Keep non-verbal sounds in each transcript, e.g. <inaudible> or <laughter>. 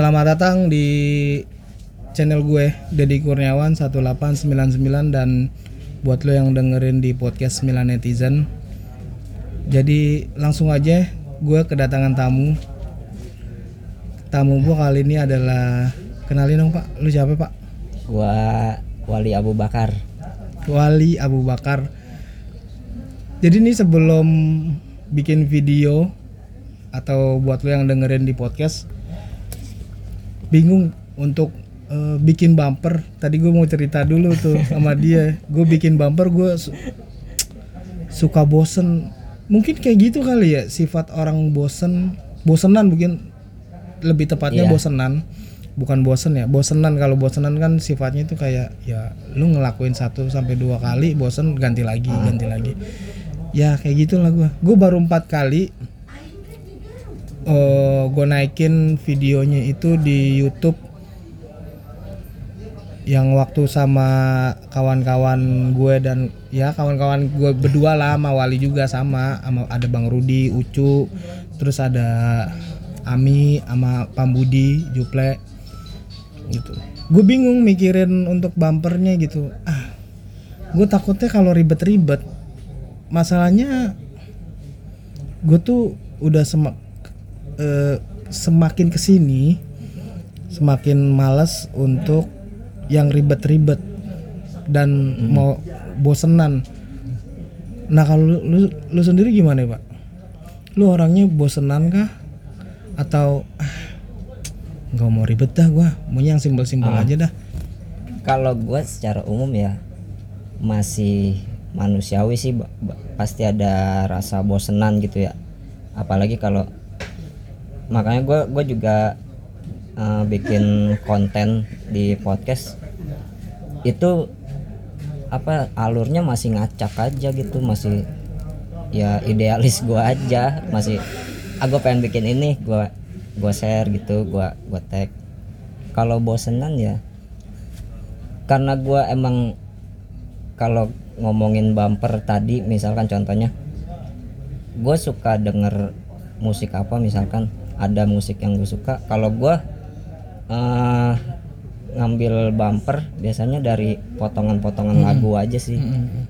Selamat datang di channel gue Dedi Kurniawan 1899 dan buat lo yang dengerin di podcast 9 netizen. Jadi langsung aja gue kedatangan tamu. Tamu gue kali ini adalah kenalin dong Pak, lu siapa Pak? Gua Wali Abu Bakar. Wali Abu Bakar. Jadi ini sebelum bikin video atau buat lo yang dengerin di podcast bingung untuk eh, bikin bumper. Tadi gue mau cerita dulu tuh sama dia. Gue bikin bumper gue su- suka bosen. Mungkin kayak gitu kali ya sifat orang bosen, bosenan mungkin lebih tepatnya Iya. bosenan. Bukan bosen ya, bosenan kalau bosenan kan sifatnya itu kayak ya lu ngelakuin satu sampai dua kali bosen ganti lagi, ganti lagi. Ya kayak gitulah gue. Gue baru empat kali eh gue naikin videonya itu di YouTube yang waktu sama kawan-kawan gue dan ya kawan-kawan gue berdua lah sama Wali juga sama sama ada Bang Rudi, Ucu, terus ada Ami sama Pambudi, Juple gitu. Gue bingung mikirin untuk bumpernya gitu. Ah, gue takutnya kalau ribet-ribet, masalahnya gue tuh udah semak eh, semakin ke sini semakin malas untuk yang ribet-ribet dan mau bosenan. Nah kalau lu, lu, lu sendiri gimana pak? Lu orangnya bosenan kah? Atau ah, nggak mau ribet dah gua, maunya yang simpel-simpel aja dah. Kalau gua secara umum ya masih manusiawi sih pasti ada rasa bosenan gitu ya. Apalagi kalau makanya gua gua juga eh, bikin konten di podcast. Itu apa alurnya masih ngacak aja gitu masih ya idealis gua aja. Masih aku pengen bikin ini gua gua share gitu gua gua tag. Kalau bosenan ya karena gua emang kalau ngomongin bumper tadi misalkan contohnya gue suka denger musik apa misalkan ada musik yang gue suka. Kalau gua eh, ngambil bumper biasanya dari potongan-potongan lagu aja sih.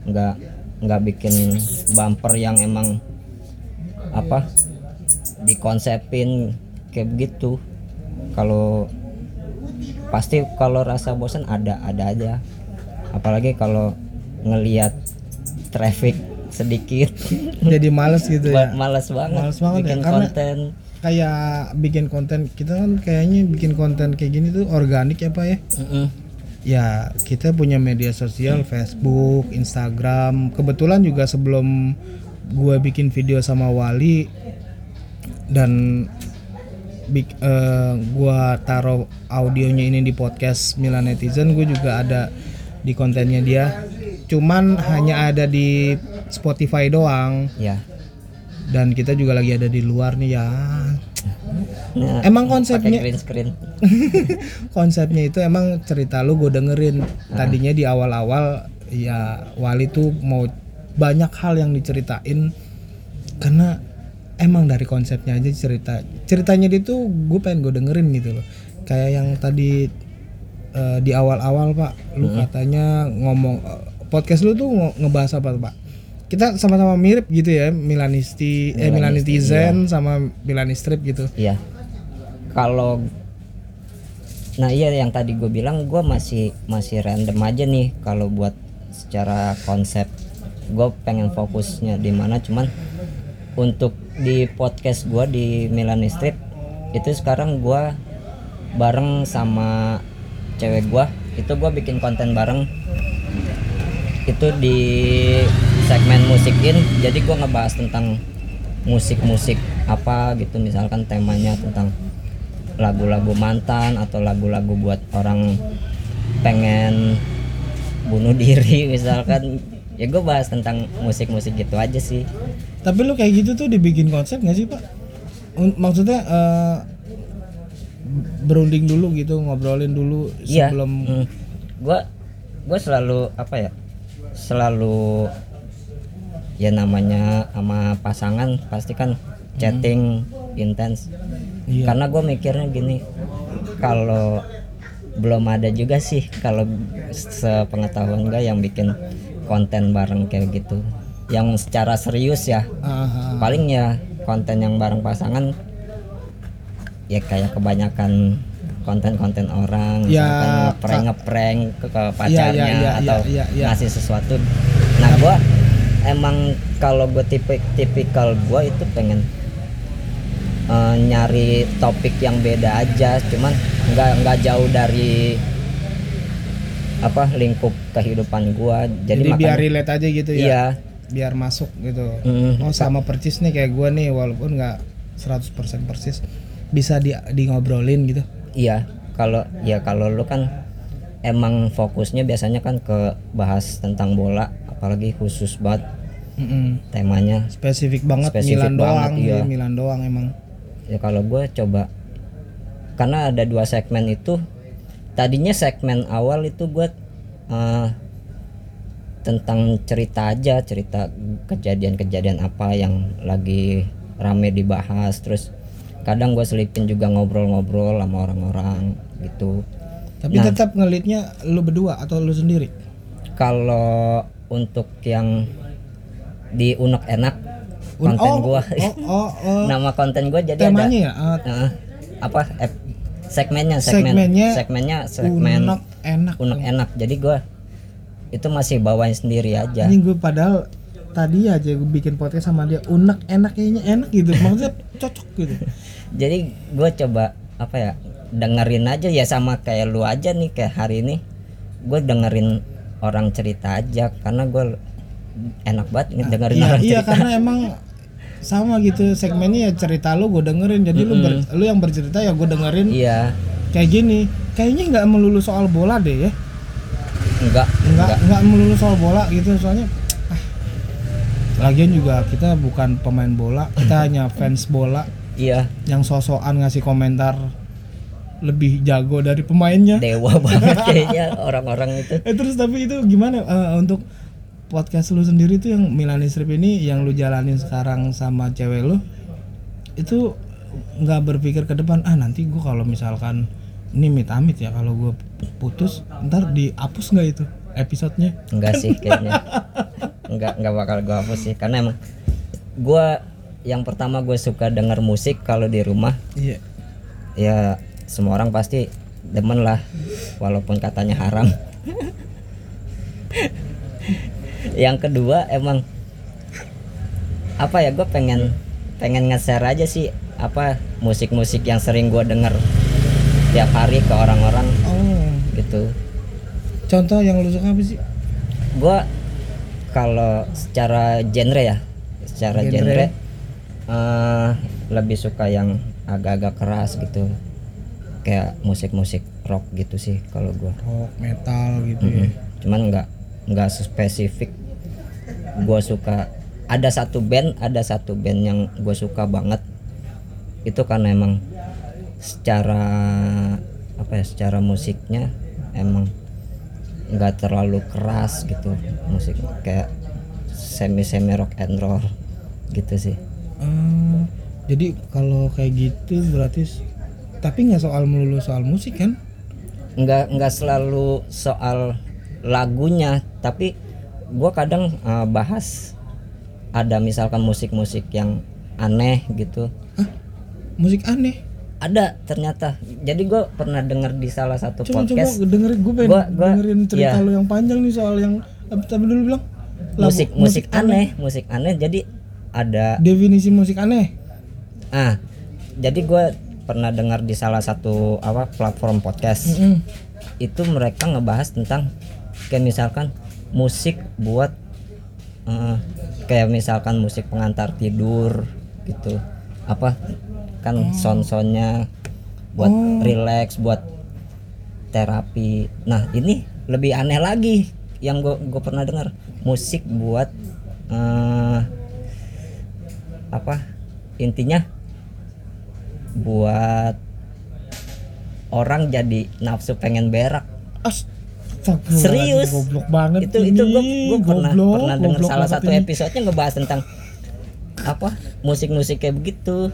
Nggak nggak bikin bumper yang emang apa dikonsepin kayak begitu. Kalau pasti kalau rasa bosan ada ada aja. Apalagi kalau ngelihat traffic sedikit. Jadi males gitu ya. <laughs> males banget Males banget ya, bikin karena- konten Kayak bikin konten kita kan kayaknya bikin konten kayak gini tuh organik ya pak ya. Mm-mm. Ya kita punya media sosial Facebook, Instagram. Kebetulan juga sebelum gue bikin video sama Wali dan eh, gua taruh audionya ini di podcast Milan Netizen, gue juga ada di kontennya dia. Cuman hanya ada di Spotify doang ya dan kita juga lagi ada di luar nih ya. Nah, Emang konsepnya green screen. <laughs> Konsepnya itu emang cerita lu gue dengerin. Tadinya di awal-awal ya Wali tuh mau banyak hal yang diceritain. Karena emang dari konsepnya aja cerita. Ceritanya dia tuh gue pengen gue dengerin gitu loh. Kayak yang tadi eh, di awal-awal pak lu katanya ngomong eh, podcast lu tuh ngebahas apa tuh, pak kita sama-sama mirip gitu ya Milanisti eh Milanitizen sama Milanistrip gitu. Iya. Kalau Nah, iya yang tadi gue bilang gue masih masih random aja nih kalau buat secara konsep. Gue pengen fokusnya di mana cuman untuk di podcast gue di Milan Strip itu sekarang gue bareng sama cewek gue itu gue bikin konten bareng. Itu di segmen musikin jadi gue ngebahas tentang musik-musik apa gitu misalkan temanya tentang lagu-lagu mantan atau lagu-lagu buat orang pengen bunuh diri <laughs> misalkan ya gue bahas tentang musik-musik gitu aja sih Tapi lu kayak gitu tuh dibikin konsep gak sih pak? Maksudnya eh, berunding dulu gitu ngobrolin dulu iya sebelum mm. gue gue selalu apa ya selalu ya namanya sama pasangan pasti kan chatting intens Iya. karena gue mikirnya gini kalau belum ada juga sih kalau sepengetahuan gue yang bikin konten bareng kayak gitu yang secara serius ya Ah, ah. paling ya konten yang bareng pasangan ya kayak kebanyakan konten-konten orang Ya, ngeprank ngeprank ke, ke pacarnya Iya, iya, iya, atau iya, iya. ngasih sesuatu nah gua emang kalau gue tipe tipikal gua itu pengen eh, nyari topik yang beda aja cuman nggak nggak jauh dari apa lingkup kehidupan gua jadi, Jadi, biar relate aja gitu ya. iya Biar masuk gitu. mm, Oh sama persis nih kayak gue nih walaupun nggak 100% persis bisa di, di ngobrolin gitu. Iya, kalau ya kalau lu kan emang fokusnya biasanya kan ke bahas tentang bola, apalagi khusus banget Mm-mm. temanya. Spesifik banget Spesifik Milan banget, doang, iya. iya. Milan doang emang. Ya kalau gue coba karena ada dua segmen itu, tadinya segmen awal itu gue eh, tentang cerita aja, cerita kejadian-kejadian apa yang lagi rame dibahas, terus kadang gue selipin juga ngobrol-ngobrol sama orang-orang gitu. Tapi tetap ngelitnya lu berdua atau lu sendiri? kalau untuk yang di unek enak konten oh, gua Oh, oh, oh. <laughs> nama konten gua jadi Temanya ya? ada Ah, eh, apa ep- segmennya segmen Segmennya segmennya segmen unek enak. unek enak jadi gua itu masih bawain sendiri aja Ini gue padahal tadi aja gue bikin podcast sama dia unek enak kayaknya enak gitu. Maksudnya cocok gitu. <laughs> jadi gua coba apa ya dengerin aja ya sama kayak lu aja nih kayak hari ini gue dengerin orang cerita aja karena gue enak banget nih dengerin Iya, orang iya cerita. karena emang sama gitu segmennya ya cerita lu gue dengerin. Jadi lu ber- lu yang bercerita ya gue dengerin. Iya. Kayak gini kayaknya nggak melulu soal bola deh ya. Enggak nggak nggak. melulu soal bola gitu soalnya ah, lagian juga kita bukan pemain bola kita hanya fans bola. Iya. Yang sosokan ngasih komentar lebih jago dari pemainnya. Dewa <laughs> banget kayaknya orang-orang itu. Eh terus tapi itu gimana eh, untuk podcast lu sendiri tuh yang Milani Strip ini yang lu jalanin sekarang sama cewek lu itu nggak berpikir ke depan ah nanti gua kalau misalkan ini mit amit ya kalau gua putus ntar dihapus nggak itu episodenya? Enggak sih <laughs> kayaknya. Enggak enggak bakal gue hapus sih karena emang gue yang pertama gue suka denger musik kalau di rumah. Iya. Ya semua orang pasti demen lah walaupun katanya haram. Yang kedua emang apa ya gue pengen pengen nge-share aja sih apa musik-musik yang sering gue denger tiap hari ke orang-orang oh. gitu. Contoh yang lu suka apa sih? Gua kalau secara genre ya secara Genre. genre, eh, lebih suka yang agak-agak keras gitu kayak musik-musik rock gitu sih kalau gua. Rock metal gitu ya. Mm. cuman nggak nggak spesifik. Gua suka ada satu band ada satu band yang gue suka banget. Itu karena emang secara apa ya secara musiknya emang nggak terlalu keras gitu. Musik kayak semi semi rock and roll gitu sih. Hmm, jadi kalau kayak gitu berarti tapi nggak soal melulu soal musik kan? Nggak nggak selalu soal lagunya tapi gua kadang eh, bahas ada misalkan musik-musik yang aneh gitu. Hah? musik aneh? Ada ternyata. Jadi gue pernah dengar di salah satu coba podcast. coba dengerin gue pengen Gua- gua- dengerin cerita iya. lu yang panjang nih soal yang tadi dulu bilang? Lagu- musik musik aneh. musik aneh. Jadi ada definisi musik aneh? Ah jadi gue pernah dengar di salah satu apa platform podcast. Mm-mm. itu mereka ngebahas tentang kayak misalkan musik buat eh, kayak misalkan musik pengantar tidur gitu. Apa kan sound-soundnya buat relax buat terapi. Nah ini lebih aneh lagi yang gue gue pernah dengar. Musik buat eh, apa intinya buat orang jadi nafsu pengen berak. Serius? goblok banget itu itu gue pernah Goblok, pernah dengar salah satu ini. episodenya ngebahas tentang apa musik-musik kayak begitu.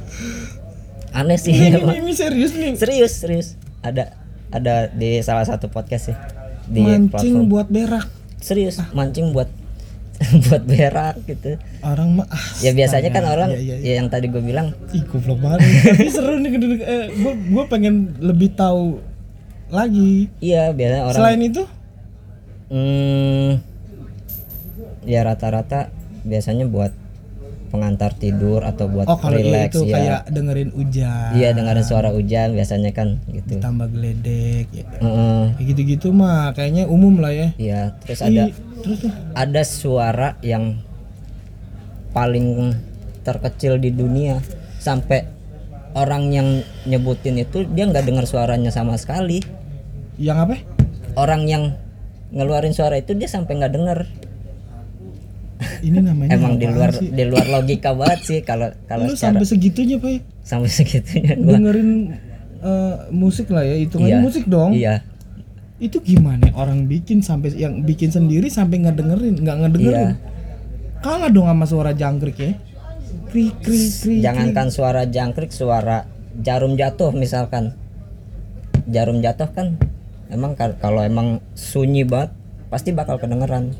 Aneh sih ini, ini, ini serius nih. Serius serius. Ada ada di salah satu podcast sih di mancing platform. buat berak. Serius mancing buat <laughs> buat berak gitu. Orang mah ah, ya biasanya kan orang Iya, iya, iya. ya yang tadi gue bilang. Ih goblok banget. <laughs> Tapi seru nih eh, gue, gue pengen lebih tahu lagi. Iya biasanya orang Selain itu? Hmm, ya rata-rata biasanya buat pengantar tidur atau buat Oh kalau relax itu ya. kayak dengerin hujan. Iya dengerin suara hujan biasanya kan gitu. Tambah geledek. Heeh. Kayak gitu-gitu mah kayaknya umum lah ya. Iya terus ada Ih, Terus tuh ada suara yang paling terkecil di dunia. Sampai orang yang nyebutin itu dia nggak dengar suaranya sama sekali. Yang apa? orang yang ngeluarin suara itu dia sampai nggak denger Ini namanya emang di luar sih? di luar logika banget sih kalau kalau secara sampai segitunya pak. Sampai segitunya gua. Dengerin eh, musik lah ya Hitungannya Iya. musik dong. Iya. Itu gimana orang bikin sampai Yang bikin sendiri sampai nggak dengerin nggak ngedengerin? Iya. Kalah dong sama suara jangkrik ya. Krik krik krik jangankan suara jangkrik suara jarum jatuh misalkan. Jarum jatuh kan emang kal- kalau emang sunyi banget pasti bakal kedengeran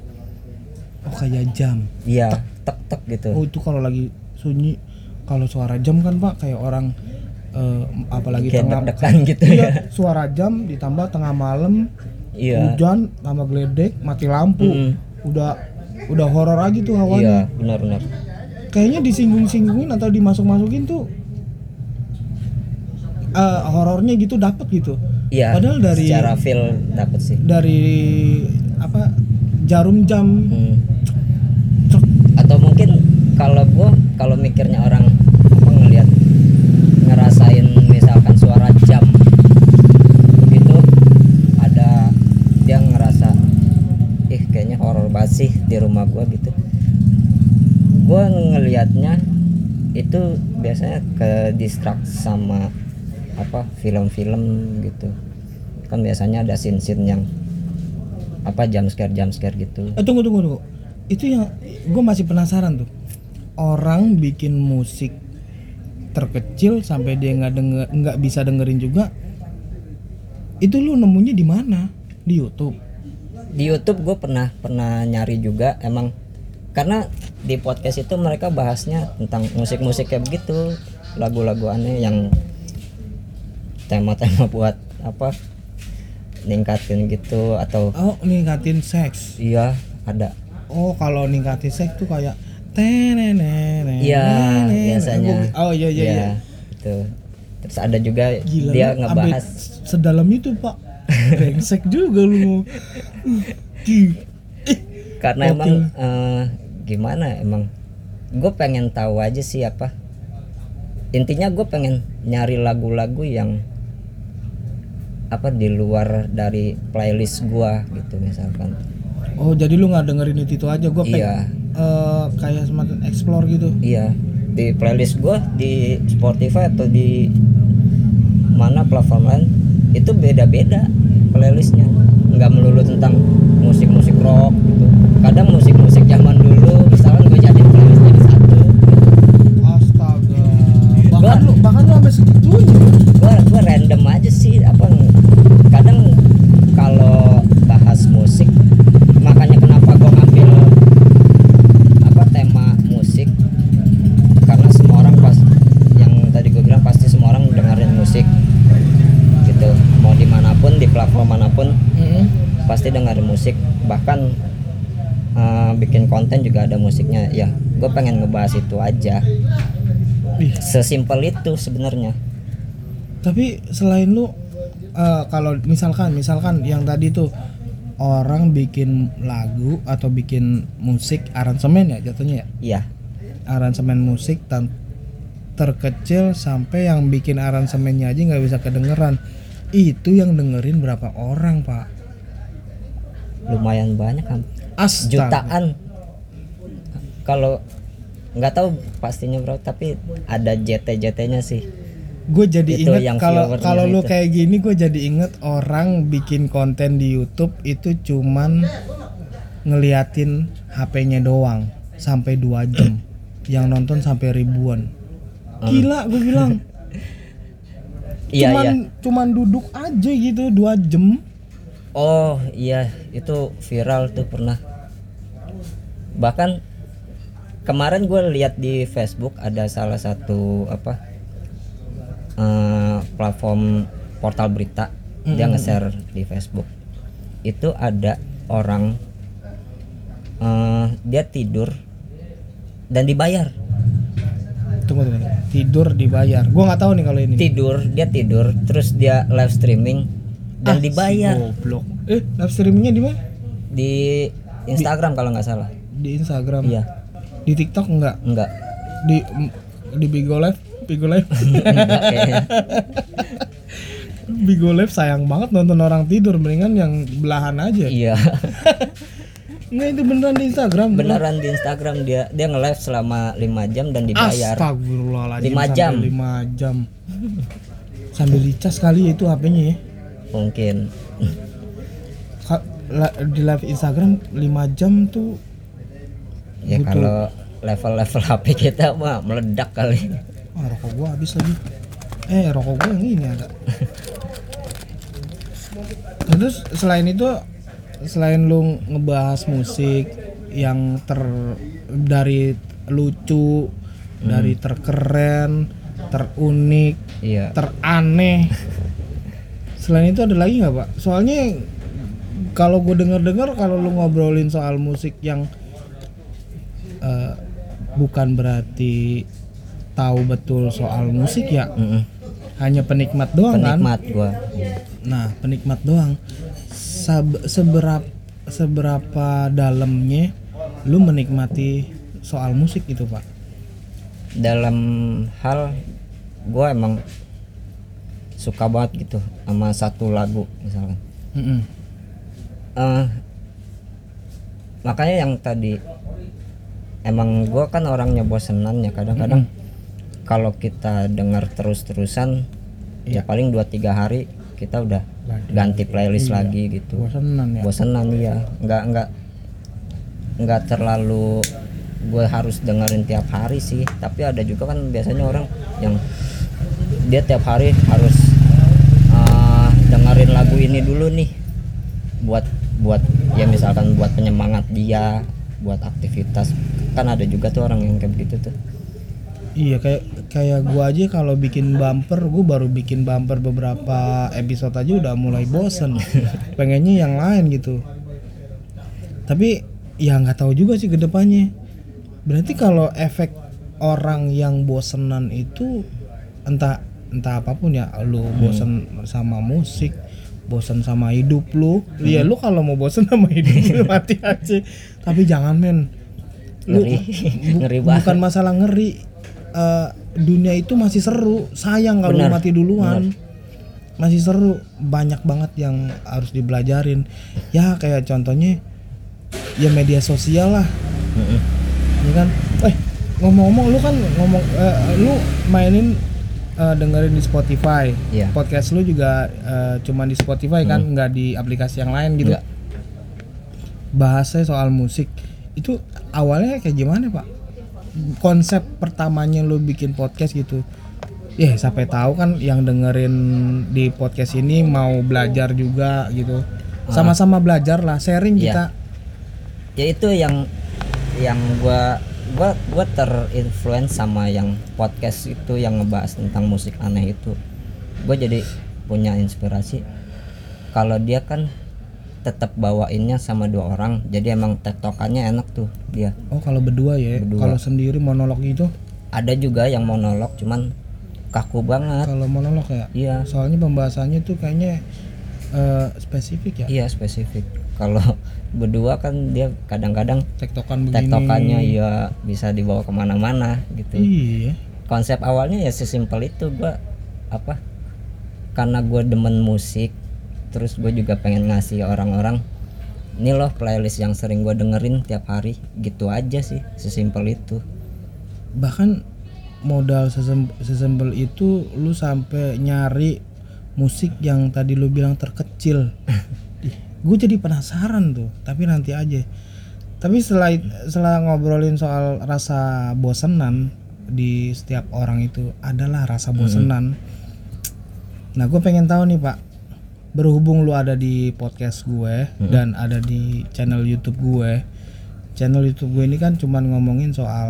Oh kayak jam. Iya tek tek gitu. Oh itu kalau lagi sunyi Kalau suara jam kan pak Kayak orang eh, Apalagi kayak tengah deg-degan gitu ya. Iya <laughs> suara jam ditambah tengah malam iya. Hujan tambah geledek Mati lampu. Mm. Udah Udah horor aja tuh iya hawanya benar-benar Kayaknya disinggung-singgungin Atau dimasuk-masukin tuh eh, Horornya gitu dapet gitu. Iya Padahal dari secara feel dapet sih. Dari Apa Jarum jam. Hmm. atau mungkin kalau gua kalau mikirnya orang apa ngelihat ngerasain misalkan suara jam itu ada dia ngerasa ih kayaknya horor banget sih di rumah gua gitu. Gua ngelihatnya itu biasanya ke distract sama apa film-film gitu. Kan biasanya ada scene-scene yang apa jam scare jam scare gitu Eh tunggu tunggu tunggu. Itu yang gue masih penasaran tuh. Orang bikin musik terkecil sampai dia nggak denger nggak bisa dengerin juga. Itu lu nemunya di mana? Di YouTube. di YouTube gue pernah pernah nyari juga emang karena di podcast itu mereka bahasnya tentang musik-musik kayak begitu lagu-lagu aneh yang tema-tema <laughs> buat apa ningkatin gitu atau Oh ningkatin seks. iya ada Oh kalau ningkatin seks tuh kayak tenenene. iya biasanya Oh iya iya iya. itu terus ada juga Gila dia ngebahas sedalam itu pak. Brengsek juga lu. <laughs> Karena Gokil. emang eh, gimana emang gue pengen tahu aja sih apa intinya gue pengen nyari lagu-lagu yang apa di luar dari playlist gua gitu misalkan. Oh jadi lu nggak dengerin itu itu aja pengen iya. eh, kayak semacam explore gitu. iya. Di playlist gua di Spotify atau di mana platform lain itu beda-beda playlistnya. Nggak melulu tentang musik-musik rock gitu. Kadang musik-musik zaman dulu misalkan gue jadi playlist jadi satu. Astaga. Bahkan Gua- lu bahkan lu sampai segitunya. Gua random aja sih apa kadang kalau bahas musik makanya kenapa gua ngambil apa tema musik karena semua orang pas yang tadi gue bilang pasti semua orang dengerin musik gitu. Mau di mana pun di platform mana pun pasti dengerin musik. Bahkan eh, bikin konten juga ada musiknya. Ya gue pengen ngebahas itu aja. Ih, sesimpel itu sebenarnya tapi selain lu eh, kalau misalkan misalkan yang tadi tuh orang bikin lagu atau bikin musik aransemen ya jatuhnya ya? Iya. Aransemen musik tan terkecil sampai yang bikin aransemennya aja nggak bisa kedengeran. Itu yang dengerin berapa orang pak? Lumayan banyak kan Astaga. jutaan. Kalau nggak tahu pastinya bro tapi ada JT JT nya sih gue jadi Itu inget kalau kalau lu kayak gini gue jadi inget orang bikin konten di YouTube itu cuman ngeliatin HP-nya doang sampai dua jam. <coughs> Yang nonton sampai ribuan. Gila gue bilang. <laughs> Iya, cuman iya. cuman duduk aja gitu dua jam. Oh iya itu viral tuh pernah. Bahkan kemarin gue lihat di Facebook ada salah satu apa eh, platform portal berita dia nge-share di Facebook. Itu ada orang eh, dia tidur dan dibayar. Tunggu tunggu tidur dibayar. Gua nggak tahu nih kalau ini tidur dia tidur terus dia live streaming dan Ah, dibayar. si goblok. Eh live streamingnya di mana? Di Instagram kalau nggak salah. Di Instagram. Iya. Di TikTok enggak enggak di di Bigo Live Bigo Live. <laughs> Bigo Live sayang banget nonton orang tidur mendingan yang belahan aja. Iya. <laughs> Nggak itu beneran di Instagram beneran di Instagram dia dia nge-live selama 5 jam dan dibayar. Astagfirullahaladzim Lima sampai jam. lima jam. Sambil dicas kali ya itu HP-nya ya. Mungkin. Di live Instagram 5 jam tuh ya Butuh. kalau level-level HP kita mah meledak kali ah, rokok gua habis lagi. Eh rokok gua yang ini ada. Terus selain itu selain lu ngebahas musik yang ter dari lucu dari terkeren terunik iya. teraneh. Selain itu ada lagi nggak pak? Soalnya kalau gue denger dengar kalau lu ngobrolin soal musik yang eh, bukan berarti tahu betul soal musik ya. Mm-mm. hanya penikmat doang kan? Penikmat gua. Nah penikmat doang. Sab- seberapa seberapa dalamnya lu menikmati soal musik gitu pak? Dalam hal gua emang suka banget gitu sama satu lagu misalkan Mm-mm. eh makanya yang tadi emang gua kan orangnya bosenan ya kadang-kadang kalau kita dengar terus-terusan ya paling 2-3 hari kita udah ganti playlist lagi gitu. Bosenan ya. Bosenan iya. Nggak nggak nggak terlalu gue harus dengerin tiap hari sih. Tapi ada juga kan biasanya orang yang dia tiap hari harus uh, dengerin lagu ini dulu nih. Buat buat ya misalkan buat penyemangat dia buat aktivitas. Kan ada juga tuh orang yang kayak begitu tuh Iya kayak kayak gua aja kalau bikin bumper, gua baru bikin bumper beberapa episode aja udah mulai bosen. Pengennya yang lain gitu. Tapi ya nggak tahu juga sih ke depannya. Berarti kalau efek orang yang bosenan itu entah entah apa pun ya, lu bosen sama musik, bosen sama hidup lu. Iya lu kalau mau bosen sama hidup lu <laughs> mati aja. Tapi jangan men. Lu ngeri bu- ngeri banget bukan masalah ngeri Eh, dunia itu masih seru. Sayang kalau Benar, mati duluan. Masih seru. Banyak banget yang harus dibelajarin. Ya kayak contohnya ya media sosial lah. Ya kan? Eh ngomong-ngomong lu kan ngomong eh, lu mainin eh, dengerin di Spotify. Iya. podcast lu juga eh, cuma di Spotify kan nggak di aplikasi yang lain gitu. Nggak. bahasnya soal musik. Itu awalnya kayak gimana pak konsep pertamanya lu bikin podcast gitu. Ya sampai tahu kan yang dengerin di podcast ini mau belajar juga gitu. Sama-sama belajar lah sharing Iya. kita. Ya itu yang yang gua gua gua terinfluence sama yang podcast itu yang ngebahas tentang musik aneh itu. Gua jadi punya inspirasi. Kalau dia kan tetap bawainnya sama dua orang jadi emang tektokannya enak tuh dia. Oh kalau berdua ya? Kalau sendiri monolog gitu? Ada juga yang monolog cuman kaku banget. Kalau monolog ya? Iya. Soalnya pembahasannya tuh kayaknya eh, spesifik ya? Iya spesifik. Kalau <laughs> berdua kan dia kadang-kadang tektokan begini. tektokannya ya bisa dibawa ke mana-mana gitu. Iya. Konsep awalnya ya sesimpel itu gua apa karena gue demen musik terus gue juga pengen ngasih orang-orang ini loh playlist yang sering gue dengerin tiap hari. Gitu aja sih sesimpel itu. Bahkan modal sesem- sesimpel itu lu sampai nyari musik yang tadi lu bilang terkecil. <laughs> Gue jadi penasaran tuh tapi nanti aja. Tapi setelah setelah ngobrolin soal rasa bosenan di setiap orang itu adalah rasa bosenan. Nah, gue pengen tahu nih Pak, berhubung lu ada di podcast gue dan ada di channel YouTube gue. Channel YouTube gue ini kan cuman ngomongin soal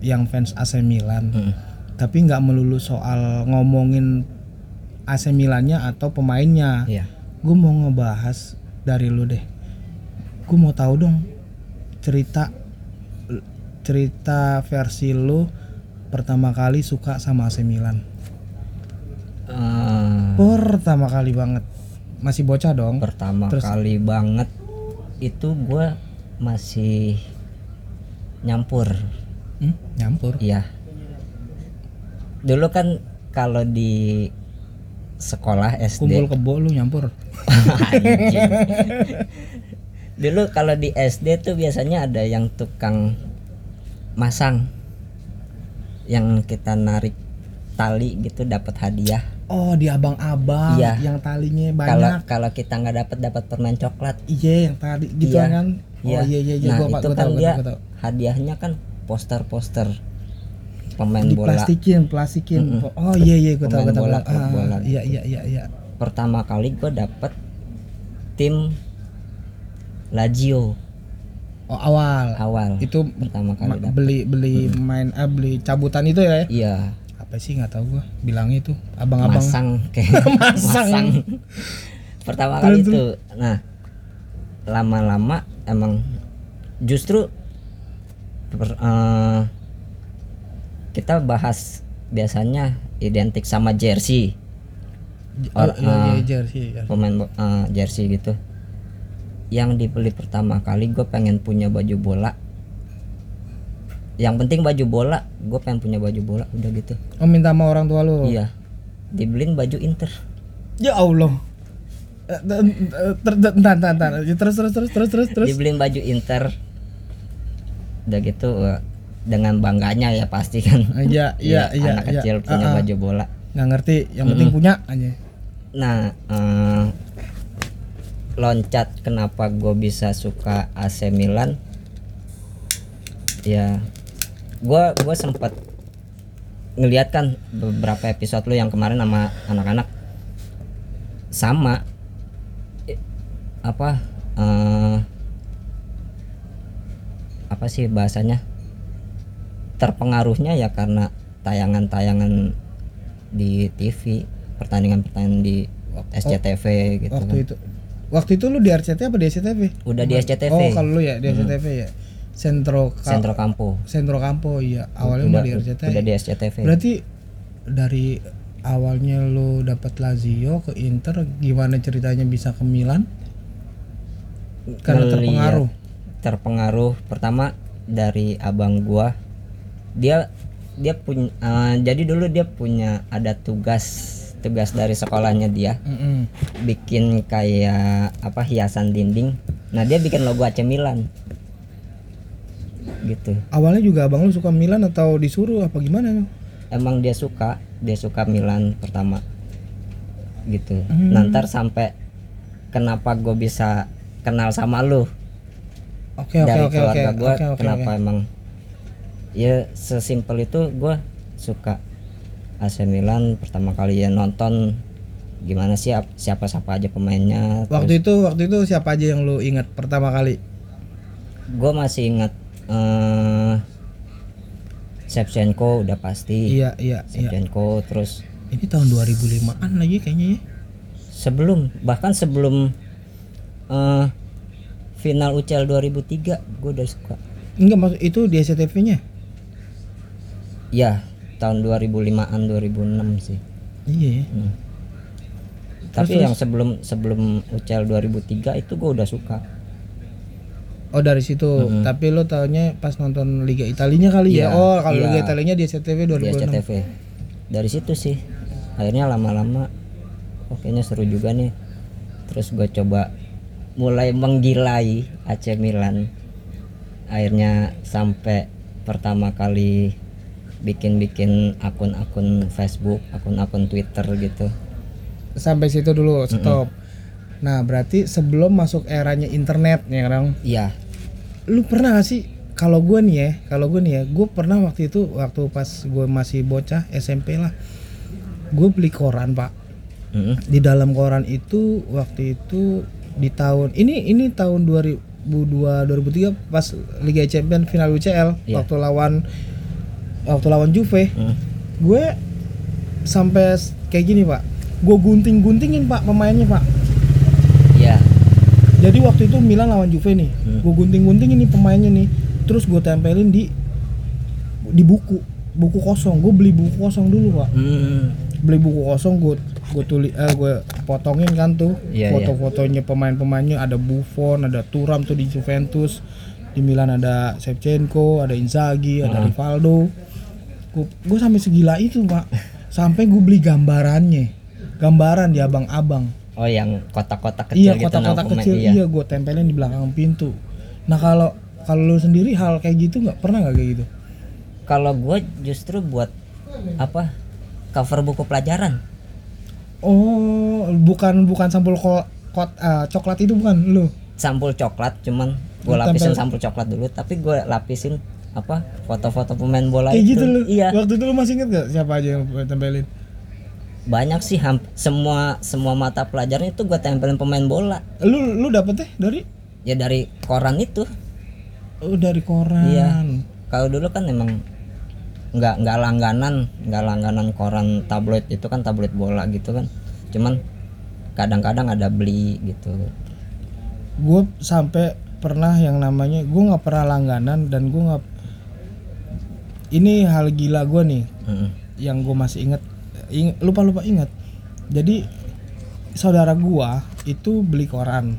yang fans AC Milan, Mm. tapi nggak melulu soal ngomongin AC Milannya atau pemainnya. Iya. Gue mau ngebahas dari lu deh. Gue mau tahu dong cerita cerita versi lu pertama kali suka sama AC Milan. Eh, Pertama kali banget. Masih bocah dong. pertama Terus? kali banget itu gue masih nyampur Hmm, nyampur. iya dulu kan kalau di sekolah SD Kumpul kebo lu nyampur. <laughs> Dulu kalau di SD tuh biasanya ada yang tukang masang yang kita narik tali gitu dapat hadiah Oh, di abang-abang Iya. yang talinya banyak. kalau kita nggak dapat dapat permen coklat Iya, yang tali gitu Iya. kan. Oh iya iya iya nah gua, itu gua kan tahu, dia tahu, gua tahu. hadiahnya kan poster-poster pemain Di bola plastikin, plastikin. Oh iya iya gua tahu gua tahu. bola, Ah, bola Iya iya iya iya. pertama kali gue dapet tim Lazio Oh awal. awal Itu pertama ma- kali dapet beli beli main ah, beli cabutan itu ya. iya Apa sih nggak tahu gua. Bilangnya itu abang-abang. masang kayak <laughs> Masang. pertama Terus, kali itu nah lama-lama emang justru per- eh, kita bahas biasanya identik sama jersey Or- ah. jersey, jersey. pemain eh, jersey gitu yang dibeli pertama kali gue pengen punya baju bola yang penting baju bola gue pengen punya baju bola udah gitu Oh minta sama orang tua lu. iya dibeliin baju Inter Ya Allah. Eh, eh, eh, ter- ter- Entar, entar, entar. Terus, terus, terus, terus, terus, terus. dibeliin baju Inter udah gitu dengan bangganya ya pasti kan <laughs> Iya, iya, iya, anak iya. kecil punya Ah, ah. baju bola Nggak ngerti, yang penting punya aja. nah eh, loncat kenapa gue bisa suka AC Milan ya gue gue sempat ngeliat kan beberapa episode lu yang kemarin sama anak-anak sama apa eh, apa sih bahasanya terpengaruhnya ya karena tayangan-tayangan di TV pertandingan-pertandingan di SCTV gitu Waktu kan. itu. Waktu itu lu di RCT apa di SCTV? udah di SCTV Oh, kalau lu ya di SCTV ya. Sentro Ka- Sentro Kampo Sentro Campo iya. Awalnya udah, mah di RCT. udah di SCTV Berarti dari awalnya lu dapat Lazio ke Inter gimana ceritanya bisa ke Milan? Karena Ngeliat terpengaruh. terpengaruh pertama dari abang gua dia dia punya jadi dulu dia punya ada tugas tugas dari sekolahnya dia Mm-mm. bikin kayak apa hiasan dinding nah dia bikin logo AC Milan gitu Awalnya juga abang lu suka Milan atau disuruh apa gimana? emang dia suka dia suka Milan pertama gitu Hmm. nanti sampai kenapa gue bisa kenal sama lu Oke oke dari oke oke. keluarga gue Oke oke. kenapa oke. emang ya sesimpel itu gue suka AC Milan pertama kali ya nonton gimana sih ap- siapa siapa aja pemainnya Waktu itu waktu itu siapa aja yang lu ingat pertama kali? gue masih ingat eh Shevchenko udah pasti Iya iya iya. Shevchenko terus Ini tahun 2005-an lagi kayaknya ya. sebelum bahkan sebelum eh final UCL 2003 gue udah suka Enggak maksud itu di SCTV-nya. ya tahun 2005an 2006 sih Iya ya. Hmm. tapi yang sebelum sebelum UCL 2003 itu gue udah suka Oh dari situ. Tapi lo taunya pas nonton Liga Italinya kali ya. Iya, Oh kalau iya. Liga Italinya di SCTV di 2006. SCTV dari situ sih akhirnya lama-lama oh, kayaknya seru juga nih terus gue coba mulai menggilai AC Milan akhirnya sampai pertama kali bikin-bikin akun-akun Facebook akun-akun Twitter gitu Sampai situ dulu stop. Nah berarti sebelum masuk eranya internet ya kan. iya Lu pernah gak sih kalau gue nih ya, kalau gue nih ya, gue pernah waktu itu waktu pas gue masih bocah SMP lah, gue beli koran pak. Mm-mm. di dalam koran itu waktu itu di tahun ini ini tahun 2002 2003 pas Liga Champions final UCL Iya. waktu lawan waktu lawan Juve Mm. gue sampai kayak gini pak gue gunting-guntingin pak pemainnya pak. Jadi waktu itu Milan lawan Juve nih. Hmm. gue gunting-guntingin nih pemainnya nih. Terus gue tempelin di di buku. Buku kosong. Gue beli buku kosong dulu pak. Mm. beli buku kosong gue gue tulis eh gue potongin kan tuh. Iya, foto-fotonya pemain-pemainnya. Ada Buffon ada Turam tuh di Juventus. Di Milan ada Shevchenko ada Inzaghi ada Ah. Rivaldo. Gue gue sampai segila itu pak. Sampai gue beli gambarannya. Gambaran di abang-abang Oh yang kotak-kotak iya kecil gitu nama kotak-kotak kecil iya. iya gue tempelin di belakang pintu nah kalau kalau lu sendiri hal kayak gitu nggak pernah nggak kayak gitu Kalau gue justru buat apa cover buku pelajaran. oh bukan bukan sampul ko, kot, eh, coklat itu bukan lu Sampul coklat cuman gue lapisin sampul coklat dulu tapi gue lapisin apa foto-foto pemain bola kayak itu. gitu lu Iya. waktu itu lu masih inget gak siapa aja yang tempelin Banyak sih hamp- semua semua mata pelajaran itu gue tempelin pemain bola. lu lu dapet teh dari Ya dari koran itu. oh dari koran Iya. Kalau dulu kan emang nggak nggak langganan nggak langganan koran tabloid itu kan tabloid bola gitu kan cuman kadang-kadang ada beli gitu gue sampai pernah yang namanya gue nggak pernah langganan dan gue nggak ini hal gila gue nih Mm. yang gue masih inget ing- lupa lupa inget jadi saudara gua itu beli koran.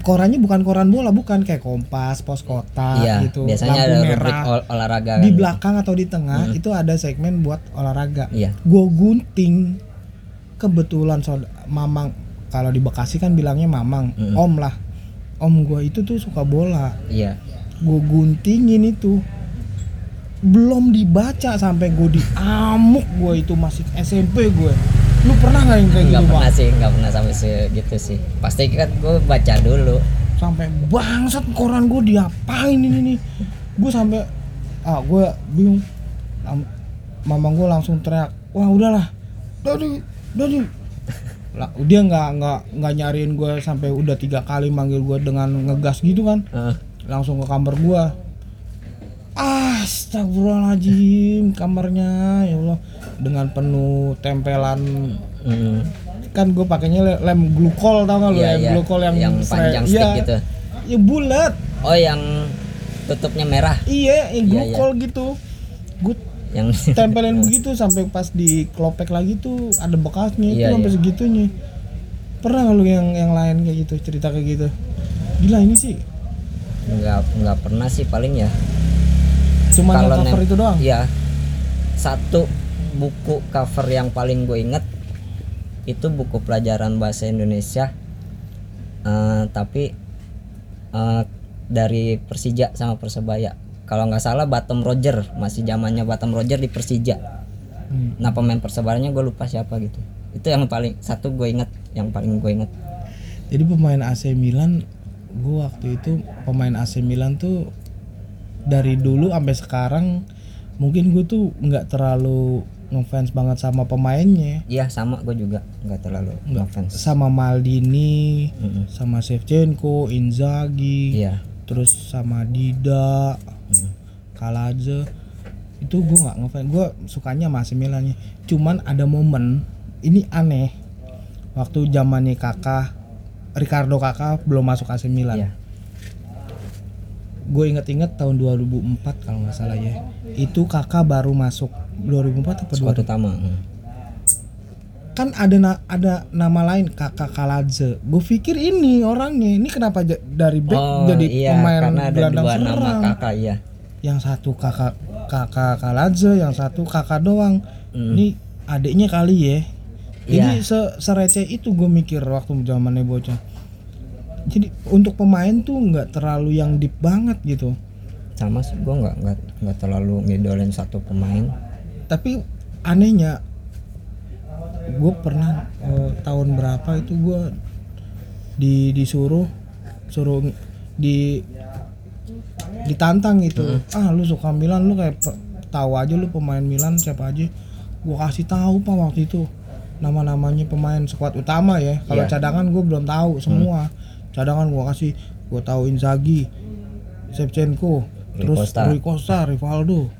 Korannya bukan koran bola bukan. Kayak kompas pos kota iya gitu biasanya lampu ada merah. ol- olahraga di kan. belakang atau di tengah itu ada segmen buat olahraga. Iya. Gue gunting. Kebetulan saud- mamang kalau di Bekasi kan bilangnya mamang Mm. om lah. Om gue itu tuh suka bola. Iya. Gue guntingin itu belum dibaca sampai gue diamuk gue itu masih SMP gue. Lu pernah nggak yang kayak nggak gitu pernah bang sih nggak pernah sampai segitu sih. Pasti kan gue baca dulu. Sampai bangsat koran gue diapain ini nih? Gue sampai ah gue bingung. Am- mamang gue langsung teriak wah udahlah. Dari dari lah dia nggak nggak nggak nyariin gue sampai udah tiga kali manggil gue dengan ngegas gitu kan. Eh, langsung ke kamar gua Astagfirullahaladzim kamarnya ya Allah. Dengan penuh tempelan. Mm, kan gue pakainya le- lem glukol tau gak lu? Iya, lem iya. glukol yang, Yang panjang stick iya, gitu. ya bulat. Oh yang tutupnya merah? Iya yang Iya, glukol gitu. Gue yang <laughs> tempelin begitu sampai pas di klopek lagi tuh ada bekasnya itu Iya, sampai iya. segitunya. Pernah lu yang yang lain kayak gitu cerita kayak gitu? Gila ini sih. Nggak nggak pernah sih paling ya cuma yang Kalau cover itu doang Iya. Satu buku cover yang paling gue inget itu buku pelajaran bahasa Indonesia. Eh, tapi eh, dari Persija sama Persebaya. Kalau nggak salah Batom Roger masih zamannya Batom Roger di Persija. Hmm. Nah pemain Persebayanya gue lupa siapa gitu. Itu yang paling satu gue inget, yang paling gue inget. Jadi pemain AC Milan, gue waktu itu pemain AC Milan tuh dari dulu sampai sekarang mungkin gue tuh nggak terlalu ngefans banget sama pemainnya, Iya sama gue juga nggak terlalu ngefans. sama Maldini, Mm-mm. sama Shevchenko, Inzaghi, Iya. terus sama Dida, Kalaje. Itu gue nggak ngefans, gue sukanya AC Milannya. Cuman ada momen ini aneh. Waktu zamannya kakak Ricardo kakak belum masuk AC Milan. Iya. Gue inget-inget tahun 2004 kalau nggak salah ya itu kakak baru masuk 2004 apa Squad 2000 utama. mm. kan ada na- ada nama lain kakak Kaladze gue pikir ini orangnya ini kenapa dari back Oh jadi iya pemain karena ada gelandang dua nama kakak iya. yang satu kakak kakak Kaladze yang satu kakak doang Hmm. ini adiknya kali ya jadi Iya. se sereceh itu gue mikir waktu zamannya bocah jadi untuk pemain tuh nggak terlalu yang deep banget gitu sama sih gue nggak nggak nggak terlalu ngidolin satu pemain tapi anehnya gue pernah eh, tahun berapa itu gue di disuruh suruh di ditantang gitu ah lu suka Milan lu kayak tahu aja lu pemain Milan siapa aja gue kasih tahu pak waktu itu nama-namanya pemain squad utama ya. Kalau Iya. cadangan gue belum tahu semua. Cadangan gue kasih gue tahu Inzaghi, Shevchenko, terus Costa. Rui Costa, Rivaldo,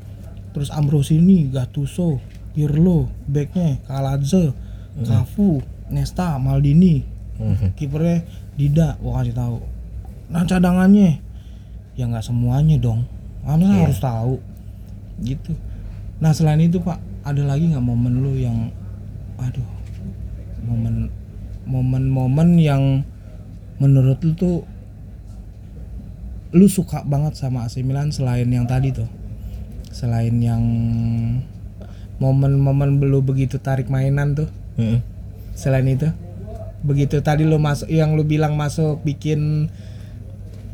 terus Ambrosini, Gattuso, Pirlo, backnya Kaladze, Cafu, Nesta, Maldini, Mhm. kipernya Dida gue kasih tahu. Nah cadangannya ya nggak semuanya dong. Anda Iya. harus tahu gitu. Nah selain itu pak ada lagi nggak momen lu yang aduh momen momen-momen yang menurut lu tuh lu suka banget sama AC Milan selain yang tadi tuh selain yang momen-momen lu begitu tarik mainan tuh Mhm. selain itu begitu tadi lu masuk yang lu bilang masuk bikin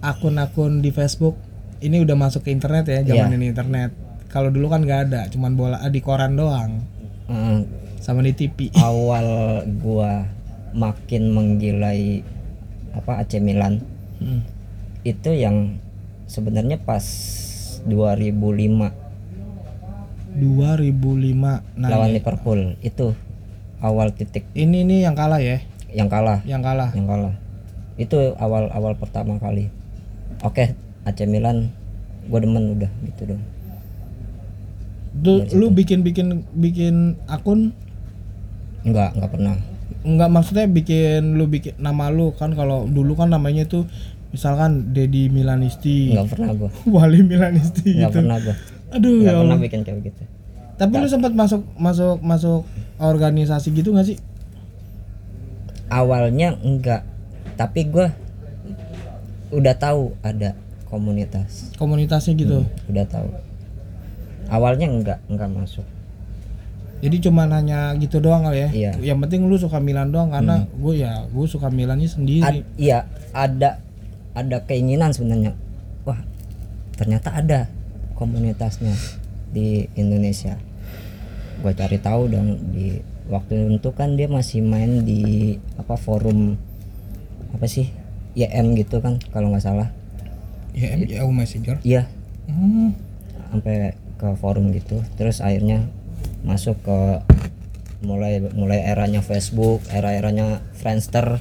akun-akun di Facebook ini udah masuk ke internet ya zaman Iya. ini internet kalau dulu kan nggak ada cuman bola ah, di koran doang Mhm. sama di TV awal gua makin menggilai apa AC Milan. Hmm. itu yang sebenarnya pas 2005 2005 nah lawan ini, Liverpool itu awal titik. Ini nih yang kalah ya? Yang kalah. Yang kalah. Yang kalah. Itu awal awal pertama kali. Oke AC Milan gue demen udah gitu dong. Tuh, lu bikin bikin bikin akun? Enggak enggak pernah nggak maksudnya bikin lu bikin nama lu kan kalau dulu kan namanya tuh misalkan Dedi Milanisti. Enggak pernah gue <laughs> Wali Milanisti enggak gitu. pernah gue aduh enggak ya pernah Allah. bikin kayak gitu Tapi lu sempat masuk masuk masuk organisasi gitu gak sih? awalnya enggak tapi gue udah tahu ada komunitas. Komunitasnya gitu. udah tahu. Awalnya enggak enggak masuk Jadi cuman hanya gitu doang kali ya. Iya. Yang penting lu suka Milan doang karena gue ya gue suka Milannya sendiri. Ad- iya ada ada keinginan sebenarnya wah ternyata ada komunitasnya di Indonesia gue cari tahu dong di waktu itu kan dia masih main di apa forum apa sih YM gitu kan kalau nggak salah Ya, ya Messenger. iya Hmm. sampai ke forum gitu terus akhirnya masuk ke mulai mulai eranya Facebook era-eranya Friendster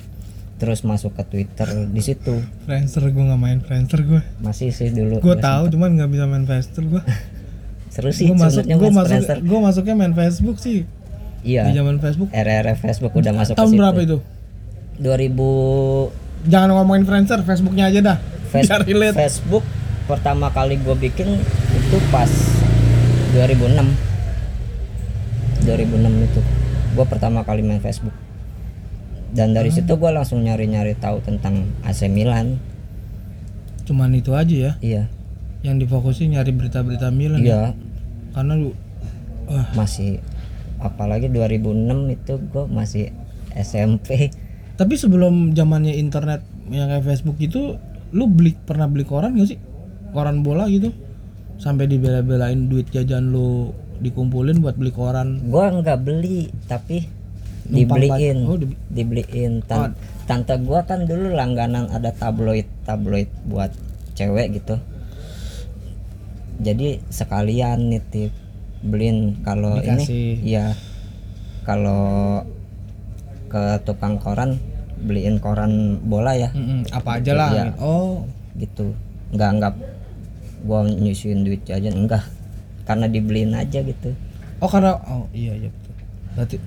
terus masuk ke Twitter di situ Friendster gue nggak main Friendster gue. masih sih dulu Gue tahu cuman nggak bisa main Friendster gue. <laughs> seru sih Gue masuk gue Mas masuk gue masuknya main Facebook sih. iya Di zaman Facebook. era-era Facebook udah masuk ke Tahun situ berapa itu? 2000 Jangan ngomongin Friendster, Facebooknya aja dah. Face- Biar relate. Facebook pertama kali gue bikin itu pas 2006 2006 itu gue pertama kali main Facebook dan dari situ gue langsung nyari-nyari tahu tentang AC Milan Cuman itu aja ya. iya Yang difokusin nyari berita-berita Milan. ya. iya Karena lu wah masih apalagi 2006 itu gue masih SMP Tapi sebelum zamannya internet yang kayak Facebook itu, lu beli pernah beli koran gak sih? Koran bola gitu? Sampai dibela-belain duit jajan lu dikumpulin buat beli koran. gue nggak beli tapi Numpang dibeliin. oh, di- dibeliin. Tan- tante gue kan dulu langganan ada tabloid tabloid buat cewek gitu. Jadi sekalian nitip beliin kalau ini iya. Kalau ke tukang koran beliin koran bola ya. Mm-mm, apa aja lah. Iya. Oh, gitu. Nggak nggak. Gua nyusuin duit jajan enggak karena dibeliin aja gitu oh karena oh iya iya betul. Berarti